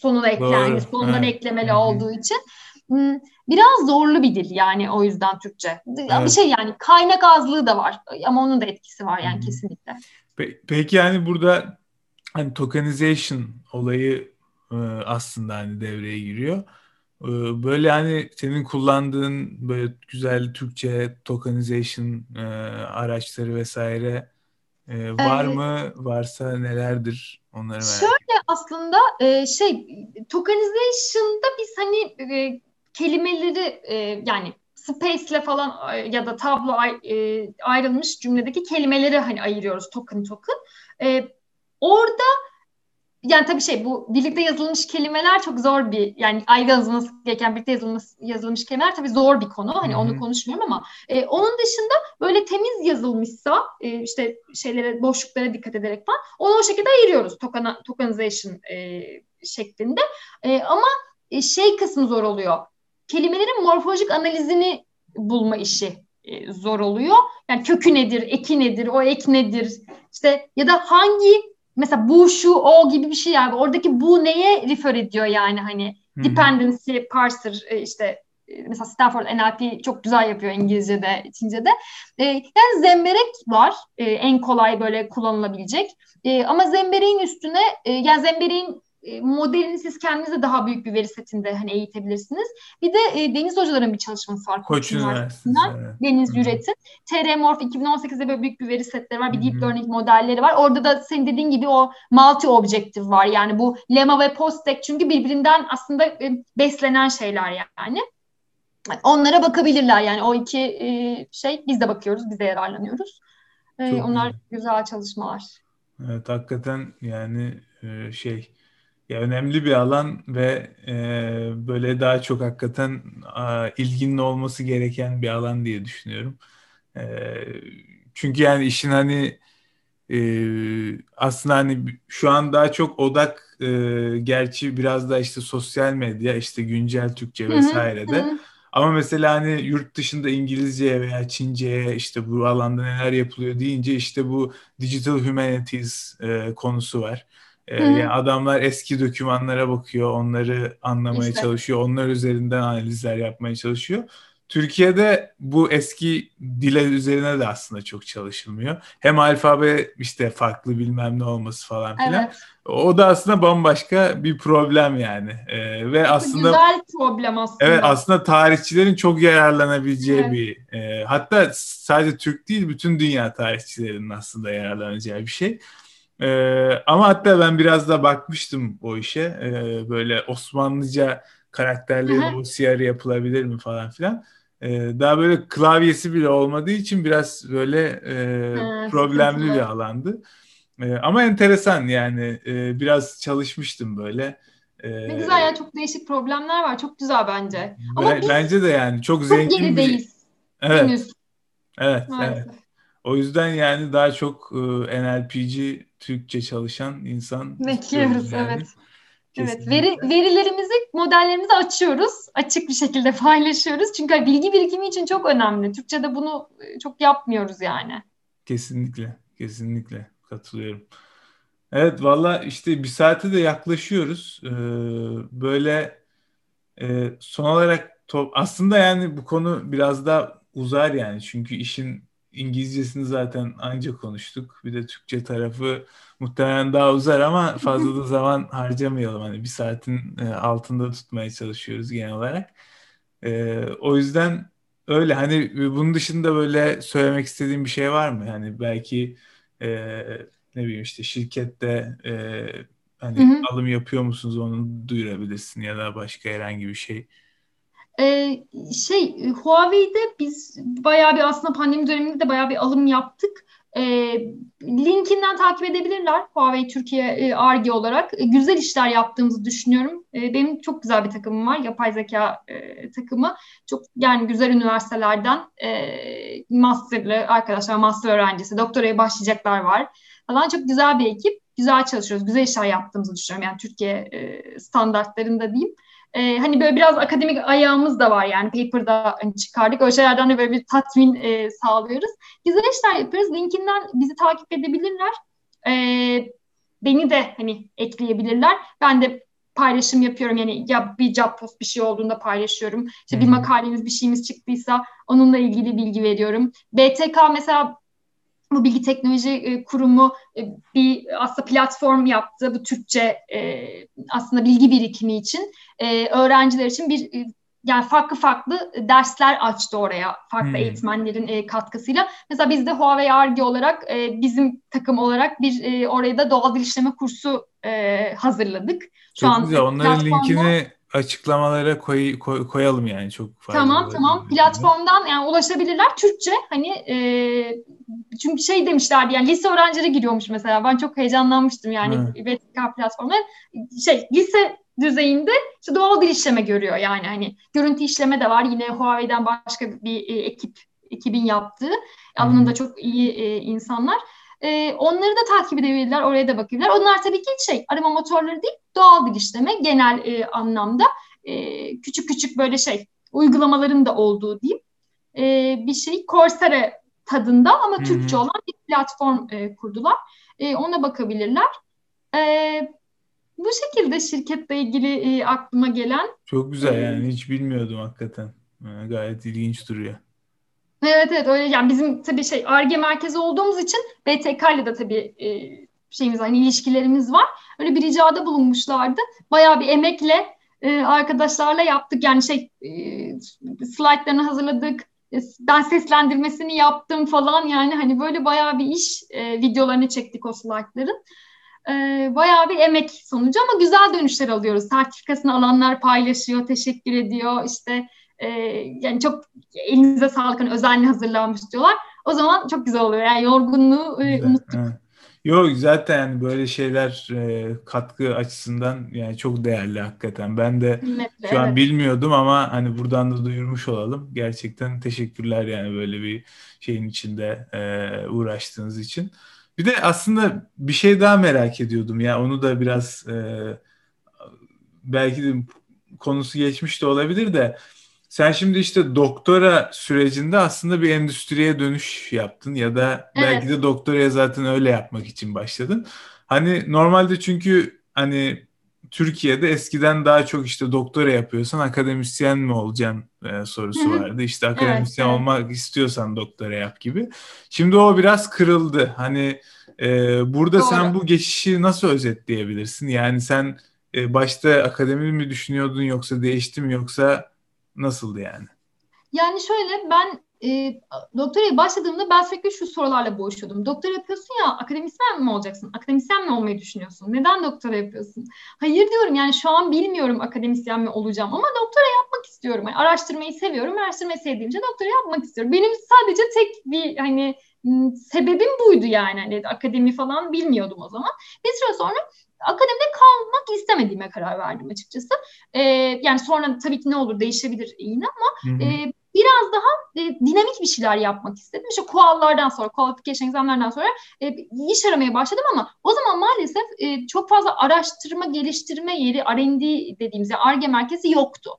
sonuna eklenmiş, sonundan evet. eklemeli hmm. olduğu için hmm, biraz zorlu bir dil yani o yüzden Türkçe. Evet. Bir şey yani kaynak azlığı da var ama onun da etkisi var yani hmm. kesinlikle. Peki yani burada hani tokenization olayı e, aslında hani devreye giriyor. E, böyle hani senin kullandığın böyle güzel Türkçe tokenization e, araçları vesaire e, var evet. mı? Varsa nelerdir? Onları merak Şöyle aslında e, şey tokenization'da biz hani e, kelimeleri e, yani space'le falan ya da tablo e, ayrılmış cümledeki kelimeleri hani ayırıyoruz token token. E, orada yani tabii şey bu birlikte yazılmış kelimeler çok zor bir yani ayrı yazılması gereken birlikte yazılmış, yazılmış kelimeler tabii zor bir konu. Hani Hı-hı. onu konuşmuyorum ama e, onun dışında böyle temiz yazılmışsa e, işte şeylere boşluklara dikkat ederek falan onu o şekilde ayırıyoruz tokana, tokenization e, şeklinde. E, ama e, şey kısmı zor oluyor. Kelimelerin morfolojik analizini bulma işi e, zor oluyor. Yani kökü nedir, eki nedir, o ek nedir? İşte ya da hangi mesela bu şu o gibi bir şey yani oradaki bu neye refer ediyor yani hani hmm. dependency parser e, işte mesela Stanford NLP çok güzel yapıyor İngilizce'de, Çince'de. E, yani zemberek var e, en kolay böyle kullanılabilecek. E, ama zembereğin üstüne e, yani zembereğin e, modelini siz kendinize daha büyük bir veri setinde hani eğitebilirsiniz. Bir de e, Deniz Hocaların bir çalışması var. Koç Üniversitesi'nden. Evet. Deniz Hı-hı. Yüret'in. TR Morph 2018'de böyle büyük bir veri setleri var. Bir Deep Learning modelleri var. Orada da senin dediğin gibi o multi objective var. Yani bu Lemma ve Postek çünkü birbirinden aslında e, beslenen şeyler yani. Onlara bakabilirler yani o iki e, şey biz de bakıyoruz, biz de yararlanıyoruz. E, onlar güzel. güzel çalışmalar. Evet hakikaten yani e, şey ya önemli bir alan ve e, böyle daha çok hakikaten a, ilginin olması gereken bir alan diye düşünüyorum. E, çünkü yani işin hani e, aslında hani şu an daha çok odak e, gerçi biraz da işte sosyal medya işte güncel Türkçe vesaire de. Ama mesela hani yurt dışında İngilizce veya Çince'ye işte bu alanda neler yapılıyor deyince işte bu digital humanities e, konusu var. Ee, yani adamlar eski dokümanlara bakıyor, onları anlamaya işte. çalışıyor, onlar üzerinden analizler yapmaya çalışıyor. Türkiye'de bu eski dile üzerine de aslında çok çalışılmıyor. Hem alfabe işte farklı bilmem ne olması falan filan. Evet. O da aslında bambaşka bir problem yani. Ee, ve aslında güzel problem aslında. Evet aslında tarihçilerin çok yararlanabileceği evet. bir e, hatta sadece Türk değil bütün dünya tarihçilerinin aslında yararlanacağı bir şey. Ee, ama hatta ben biraz da bakmıştım o işe. Ee, böyle Osmanlıca karakterleri OCR yapılabilir mi falan filan. Ee, daha böyle klavyesi bile olmadığı için biraz böyle e, ha, problemli bir alandı. Ee, ama enteresan yani e, biraz çalışmıştım böyle. Ee, ne güzel ya çok değişik problemler var. Çok güzel bence. Ama biz bence de yani çok, çok zengin gerideyiz. Bir... Evet. Henüz. Evet, Maalesef. evet. O yüzden yani daha çok e, NLP'ci Türkçe çalışan insan bekliyoruz yani. evet. Evet, veri, verilerimizi, modellerimizi açıyoruz. Açık bir şekilde paylaşıyoruz. Çünkü bilgi birikimi için çok önemli. Türkçe'de bunu e, çok yapmıyoruz yani. Kesinlikle, kesinlikle katılıyorum. Evet, valla işte bir saate de yaklaşıyoruz. Ee, böyle e, son olarak top, aslında yani bu konu biraz daha uzar yani. Çünkü işin İngilizcesini zaten anca konuştuk. Bir de Türkçe tarafı muhtemelen daha uzar ama fazla da zaman harcamayalım. Hani bir saatin e, altında tutmaya çalışıyoruz genel olarak. E, o yüzden öyle hani bunun dışında böyle söylemek istediğim bir şey var mı? Yani belki e, ne bileyim işte şirkette e, hani hı hı. alım yapıyor musunuz onu duyurabilirsin ya da başka herhangi bir şey. Ee, şey Huawei'de biz bayağı bir aslında pandemi döneminde de bayağı bir alım yaptık. E, linkinden takip edebilirler Huawei Türkiye ARGE olarak. E, güzel işler yaptığımızı düşünüyorum. E, benim çok güzel bir takımım var. Yapay zeka e, takımı. Çok yani güzel üniversitelerden e, masterlı arkadaşlar, master öğrencisi, doktoraya başlayacaklar var. Falan çok güzel bir ekip. Güzel çalışıyoruz. Güzel işler yaptığımızı düşünüyorum. Yani Türkiye e, standartlarında diyeyim e, hani böyle biraz akademik ayağımız da var yani paper'da hani çıkardık. O şeylerden de böyle bir tatmin e, sağlıyoruz. Güzel işler yapıyoruz. Linkinden bizi takip edebilirler. E, beni de hani ekleyebilirler. Ben de paylaşım yapıyorum. Yani ya bir job post bir şey olduğunda paylaşıyorum. İşte hmm. bir makalemiz bir şeyimiz çıktıysa onunla ilgili bilgi veriyorum. BTK mesela bu bilgi teknoloji e, kurumu e, bir aslında platform yaptı bu Türkçe e, aslında bilgi birikimi için öğrenciler için bir yani farklı farklı dersler açtı oraya farklı hmm. eğitmenlerin katkısıyla. Mesela biz de Huawei Arge olarak bizim takım olarak bir oraya da doğal dil işleme kursu hazırladık. Şu Çok an güzel. Onların linkini açıklamalara koy, koy, koyalım yani çok fazla. Tamam tamam. platformdan yani ulaşabilirler. Türkçe hani e, çünkü şey demişlerdi yani lise öğrencileri giriyormuş mesela. Ben çok heyecanlanmıştım yani VTK platformuna. Şey lise düzeyinde işte doğal dil işleme görüyor yani. Hani görüntü işleme de var. Yine Huawei'den başka bir e, ekip ekibin yaptığı. Alanında çok iyi e, insanlar. E, onları da takip edebilirler, oraya da bakabilirler. Onlar tabii ki şey, arama motorları değil, doğal dil işleme genel e, anlamda. E, küçük küçük böyle şey, uygulamaların da olduğu diyeyim. E, bir şey, Coursera tadında ama Hı-hı. Türkçe olan bir platform e, kurdular. E, ona bakabilirler. E, Bu şekilde şirketle ilgili e, aklıma gelen. Çok güzel yani hiç bilmiyordum hakikaten. Gayet ilginç duruyor. Evet evet öyle yani bizim tabii şey ARGE merkezi olduğumuz için BTK ile de tabii e, şeyimiz hani ilişkilerimiz var. Öyle bir ricada bulunmuşlardı. Bayağı bir emekle e, arkadaşlarla yaptık. Yani şey e, slaytlarını hazırladık. E, ben seslendirmesini yaptım falan yani hani böyle bayağı bir iş e, videolarını çektik o slaytların. E, bayağı bir emek sonucu ama güzel dönüşler alıyoruz. Sertifikasını alanlar paylaşıyor, teşekkür ediyor. İşte e, yani çok elinize sağlık hani özenli hazırlanmış diyorlar. O zaman çok güzel oluyor. Yani yorgunluğu e, unuttuk. Evet. Yok zaten böyle şeyler e, katkı açısından yani çok değerli hakikaten. Ben de Kıymetli, şu an evet. bilmiyordum ama hani buradan da duyurmuş olalım. Gerçekten teşekkürler yani böyle bir şeyin içinde e, uğraştığınız için. Bir de aslında bir şey daha merak ediyordum ya onu da biraz e, belki de konusu geçmiş de olabilir de sen şimdi işte doktora sürecinde aslında bir endüstriye dönüş yaptın ya da evet. belki de doktoraya zaten öyle yapmak için başladın. Hani normalde çünkü hani Türkiye'de eskiden daha çok işte doktora yapıyorsan akademisyen mi olacaksın e, sorusu Hı-hı. vardı. İşte akademisyen evet, olmak istiyorsan doktora yap gibi. Şimdi o biraz kırıldı. Hani e, burada Doğru. sen bu geçişi nasıl özetleyebilirsin? Yani sen e, başta akademi mi düşünüyordun yoksa değişti mi yoksa Nasıldı yani? Yani şöyle ben e, doktoraya başladığımda ben sürekli şu sorularla boğuşuyordum. Doktora yapıyorsun ya akademisyen mi olacaksın? Akademisyen mi olmayı düşünüyorsun? Neden doktora yapıyorsun? Hayır diyorum yani şu an bilmiyorum akademisyen mi olacağım ama doktora yapmak istiyorum. Yani araştırmayı seviyorum. Araştırmayı sevdiğimce doktora yapmak istiyorum. Benim sadece tek bir hani sebebim buydu yani. Hani akademi falan bilmiyordum o zaman. Bir süre sonra akademide kalmak istemediğime karar verdim açıkçası. E, yani sonra tabii ki ne olur değişebilir yine ama e, biraz daha e, dinamik bir şeyler yapmak istedim. İşte kuallardan sonra, qualification examlardan sonra e, iş aramaya başladım ama o zaman maalesef e, çok fazla araştırma, geliştirme yeri, R&D dediğimiz yani ARGE merkezi yoktu.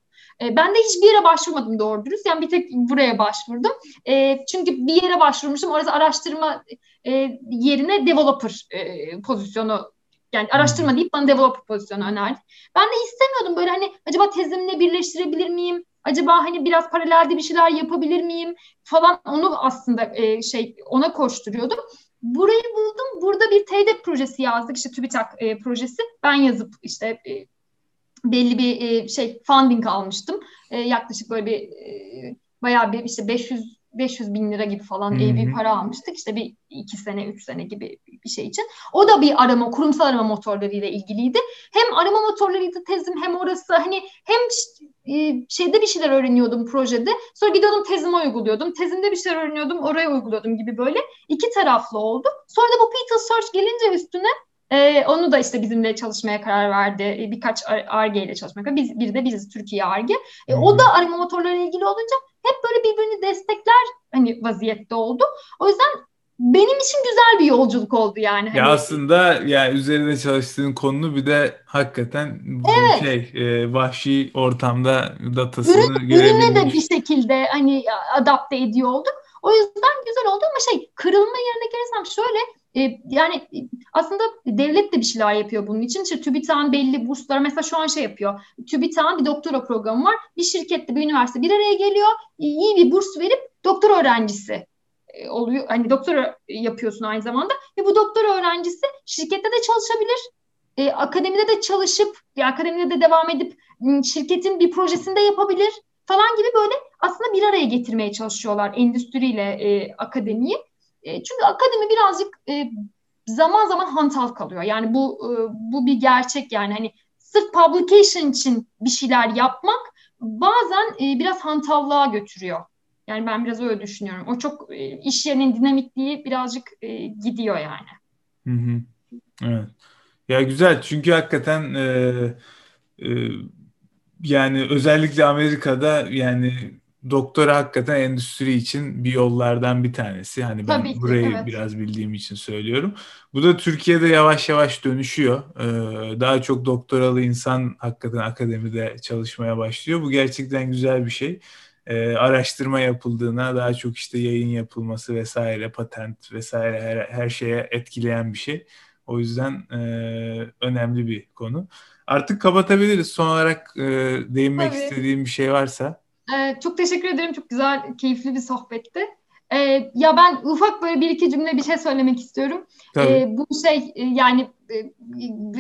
E, ben de hiçbir yere başvurmadım doğru dürüst. Yani bir tek buraya başvurdum. E, çünkü bir yere başvurmuştum. Orası araştırma e, yerine developer e, pozisyonu yani araştırma deyip bana developer pozisyonu önerdi. Ben de istemiyordum böyle hani acaba tezimle birleştirebilir miyim? Acaba hani biraz paralelde bir şeyler yapabilir miyim falan onu aslında e, şey ona koşturuyordum. Burayı buldum. Burada bir TEDx projesi yazdık. İşte TÜBİTAK e, projesi. Ben yazıp işte e, belli bir e, şey funding almıştım. E, yaklaşık böyle bir e, bayağı bir işte 500 500 bin lira gibi falan hmm. bir para almıştık. İşte bir iki sene, üç sene gibi bir şey için. O da bir arama, kurumsal arama motorlarıyla ilgiliydi. Hem arama motorlarıydı tezim hem orası hani hem e, şeyde bir şeyler öğreniyordum projede. Sonra gidiyordum tezime uyguluyordum. Tezimde bir şeyler öğreniyordum, oraya uyguluyordum gibi böyle. iki taraflı oldu. Sonra da bu Peter Search gelince üstüne ee, onu da işte bizimle çalışmaya karar verdi. Ee, birkaç ARGE ile çalışmaya karar Biz, bir de biziz Türkiye ARGE. Ee, o da arama motorları ilgili olunca hep böyle birbirini destekler hani vaziyette oldu. O yüzden benim için güzel bir yolculuk oldu yani. Hani... Ya aslında yani üzerinde çalıştığın konu bir de hakikaten bu evet. şey e, vahşi ortamda datasını Ürün, Ürüne de bir şekilde hani adapte ediyor olduk. O yüzden güzel oldu ama şey kırılma yerine gelirsem şöyle e, yani aslında devlet de bir şeyler yapıyor bunun için. İşte TÜBİTAK'ın belli burslar mesela şu an şey yapıyor. TÜBİTAK'ın bir doktora programı var. Bir şirkette bir üniversite bir araya geliyor. iyi bir burs verip doktor öğrencisi e, oluyor. Hani doktora yapıyorsun aynı zamanda ve bu doktor öğrencisi şirkette de çalışabilir. E, akademide de çalışıp, e, akademide de devam edip şirketin bir projesinde yapabilir falan gibi böyle aslında bir araya getirmeye çalışıyorlar endüstriyle e, akademiyi. E, çünkü akademi birazcık e, zaman zaman hantal kalıyor. Yani bu e, bu bir gerçek yani hani sırf publication için bir şeyler yapmak bazen biraz hantallığa götürüyor. Yani ben biraz öyle düşünüyorum. O çok iş yerinin dinamikliği birazcık gidiyor yani. Hı hı. Evet. Ya güzel çünkü hakikaten e, e, yani özellikle Amerika'da yani doktora hakikaten endüstri için bir yollardan bir tanesi. Hani ben Tabii burayı evet. biraz bildiğim için söylüyorum. Bu da Türkiye'de yavaş yavaş dönüşüyor. Ee, daha çok doktoralı insan hakikaten akademide çalışmaya başlıyor. Bu gerçekten güzel bir şey. Ee, araştırma yapıldığına daha çok işte yayın yapılması vesaire, patent vesaire her, her şeye etkileyen bir şey. O yüzden e, önemli bir konu. Artık kapatabiliriz. Son olarak e, değinmek Tabii. istediğim bir şey varsa. Ee, çok teşekkür ederim. Çok güzel, keyifli bir sohbetti. Ee, ya ben ufak böyle bir iki cümle bir şey söylemek istiyorum. Ee, bu şey e, yani e,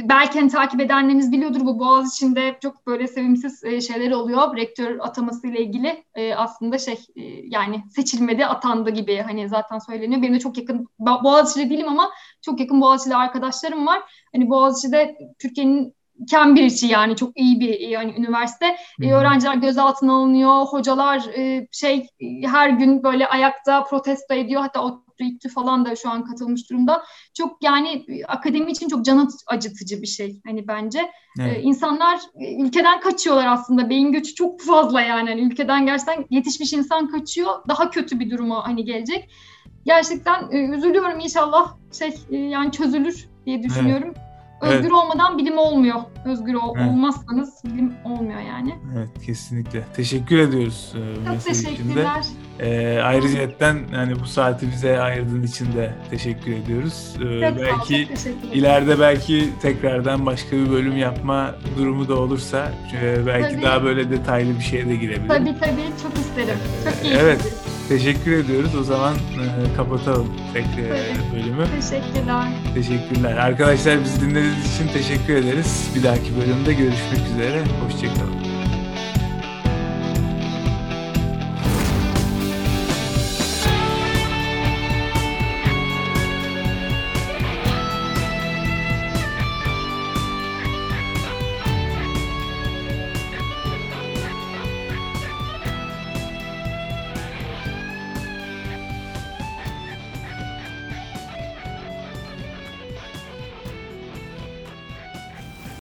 belki hani takip edenleriniz biliyordur bu Boğaz içinde çok böyle sevimsiz e, şeyler oluyor. Rektör ataması ile ilgili aslında şey yani seçilmedi atandı gibi hani zaten söyleniyor. Benim de çok yakın Boğaziçi'de değilim ama çok yakın Boğaziçi'de arkadaşlarım var. Hani Boğaziçi'de Türkiye'nin Cambridge'i yani çok iyi bir yani üniversite. E, öğrenciler gözaltına alınıyor, hocalar e, şey her gün böyle ayakta protesto ediyor. Hatta o İTÜ falan da şu an katılmış durumda. Çok yani akademi için çok can acıtıcı bir şey hani bence. Evet. Ee, insanlar ülkeden kaçıyorlar aslında. Beyin göçü çok fazla yani. yani. Ülkeden gerçekten yetişmiş insan kaçıyor. Daha kötü bir duruma hani gelecek. Gerçekten e, üzülüyorum inşallah şey e, yani çözülür diye düşünüyorum. Evet. Özgür evet. olmadan bilim olmuyor. Özgür ol, evet. olmazsanız bilim olmuyor yani. Evet kesinlikle. Teşekkür ediyoruz. E, Çok teşekkürler. Ee, ayrıca yani bu saati bize ayırdığın için de teşekkür ediyoruz. Ee, Çok belki ileride belki tekrardan başka bir bölüm yapma durumu da olursa e, belki tabii. daha böyle detaylı bir şeye de girebilirim. Tabii tabii çok isterim. Çok keyifli. Evet. Teşekkür ediyoruz. O zaman e, kapatalım tekrar bölümü. Teşekkürler. Teşekkürler. Arkadaşlar bizi dinlediğiniz için teşekkür ederiz. Bir dahaki bölümde görüşmek üzere. Hoşçakalın.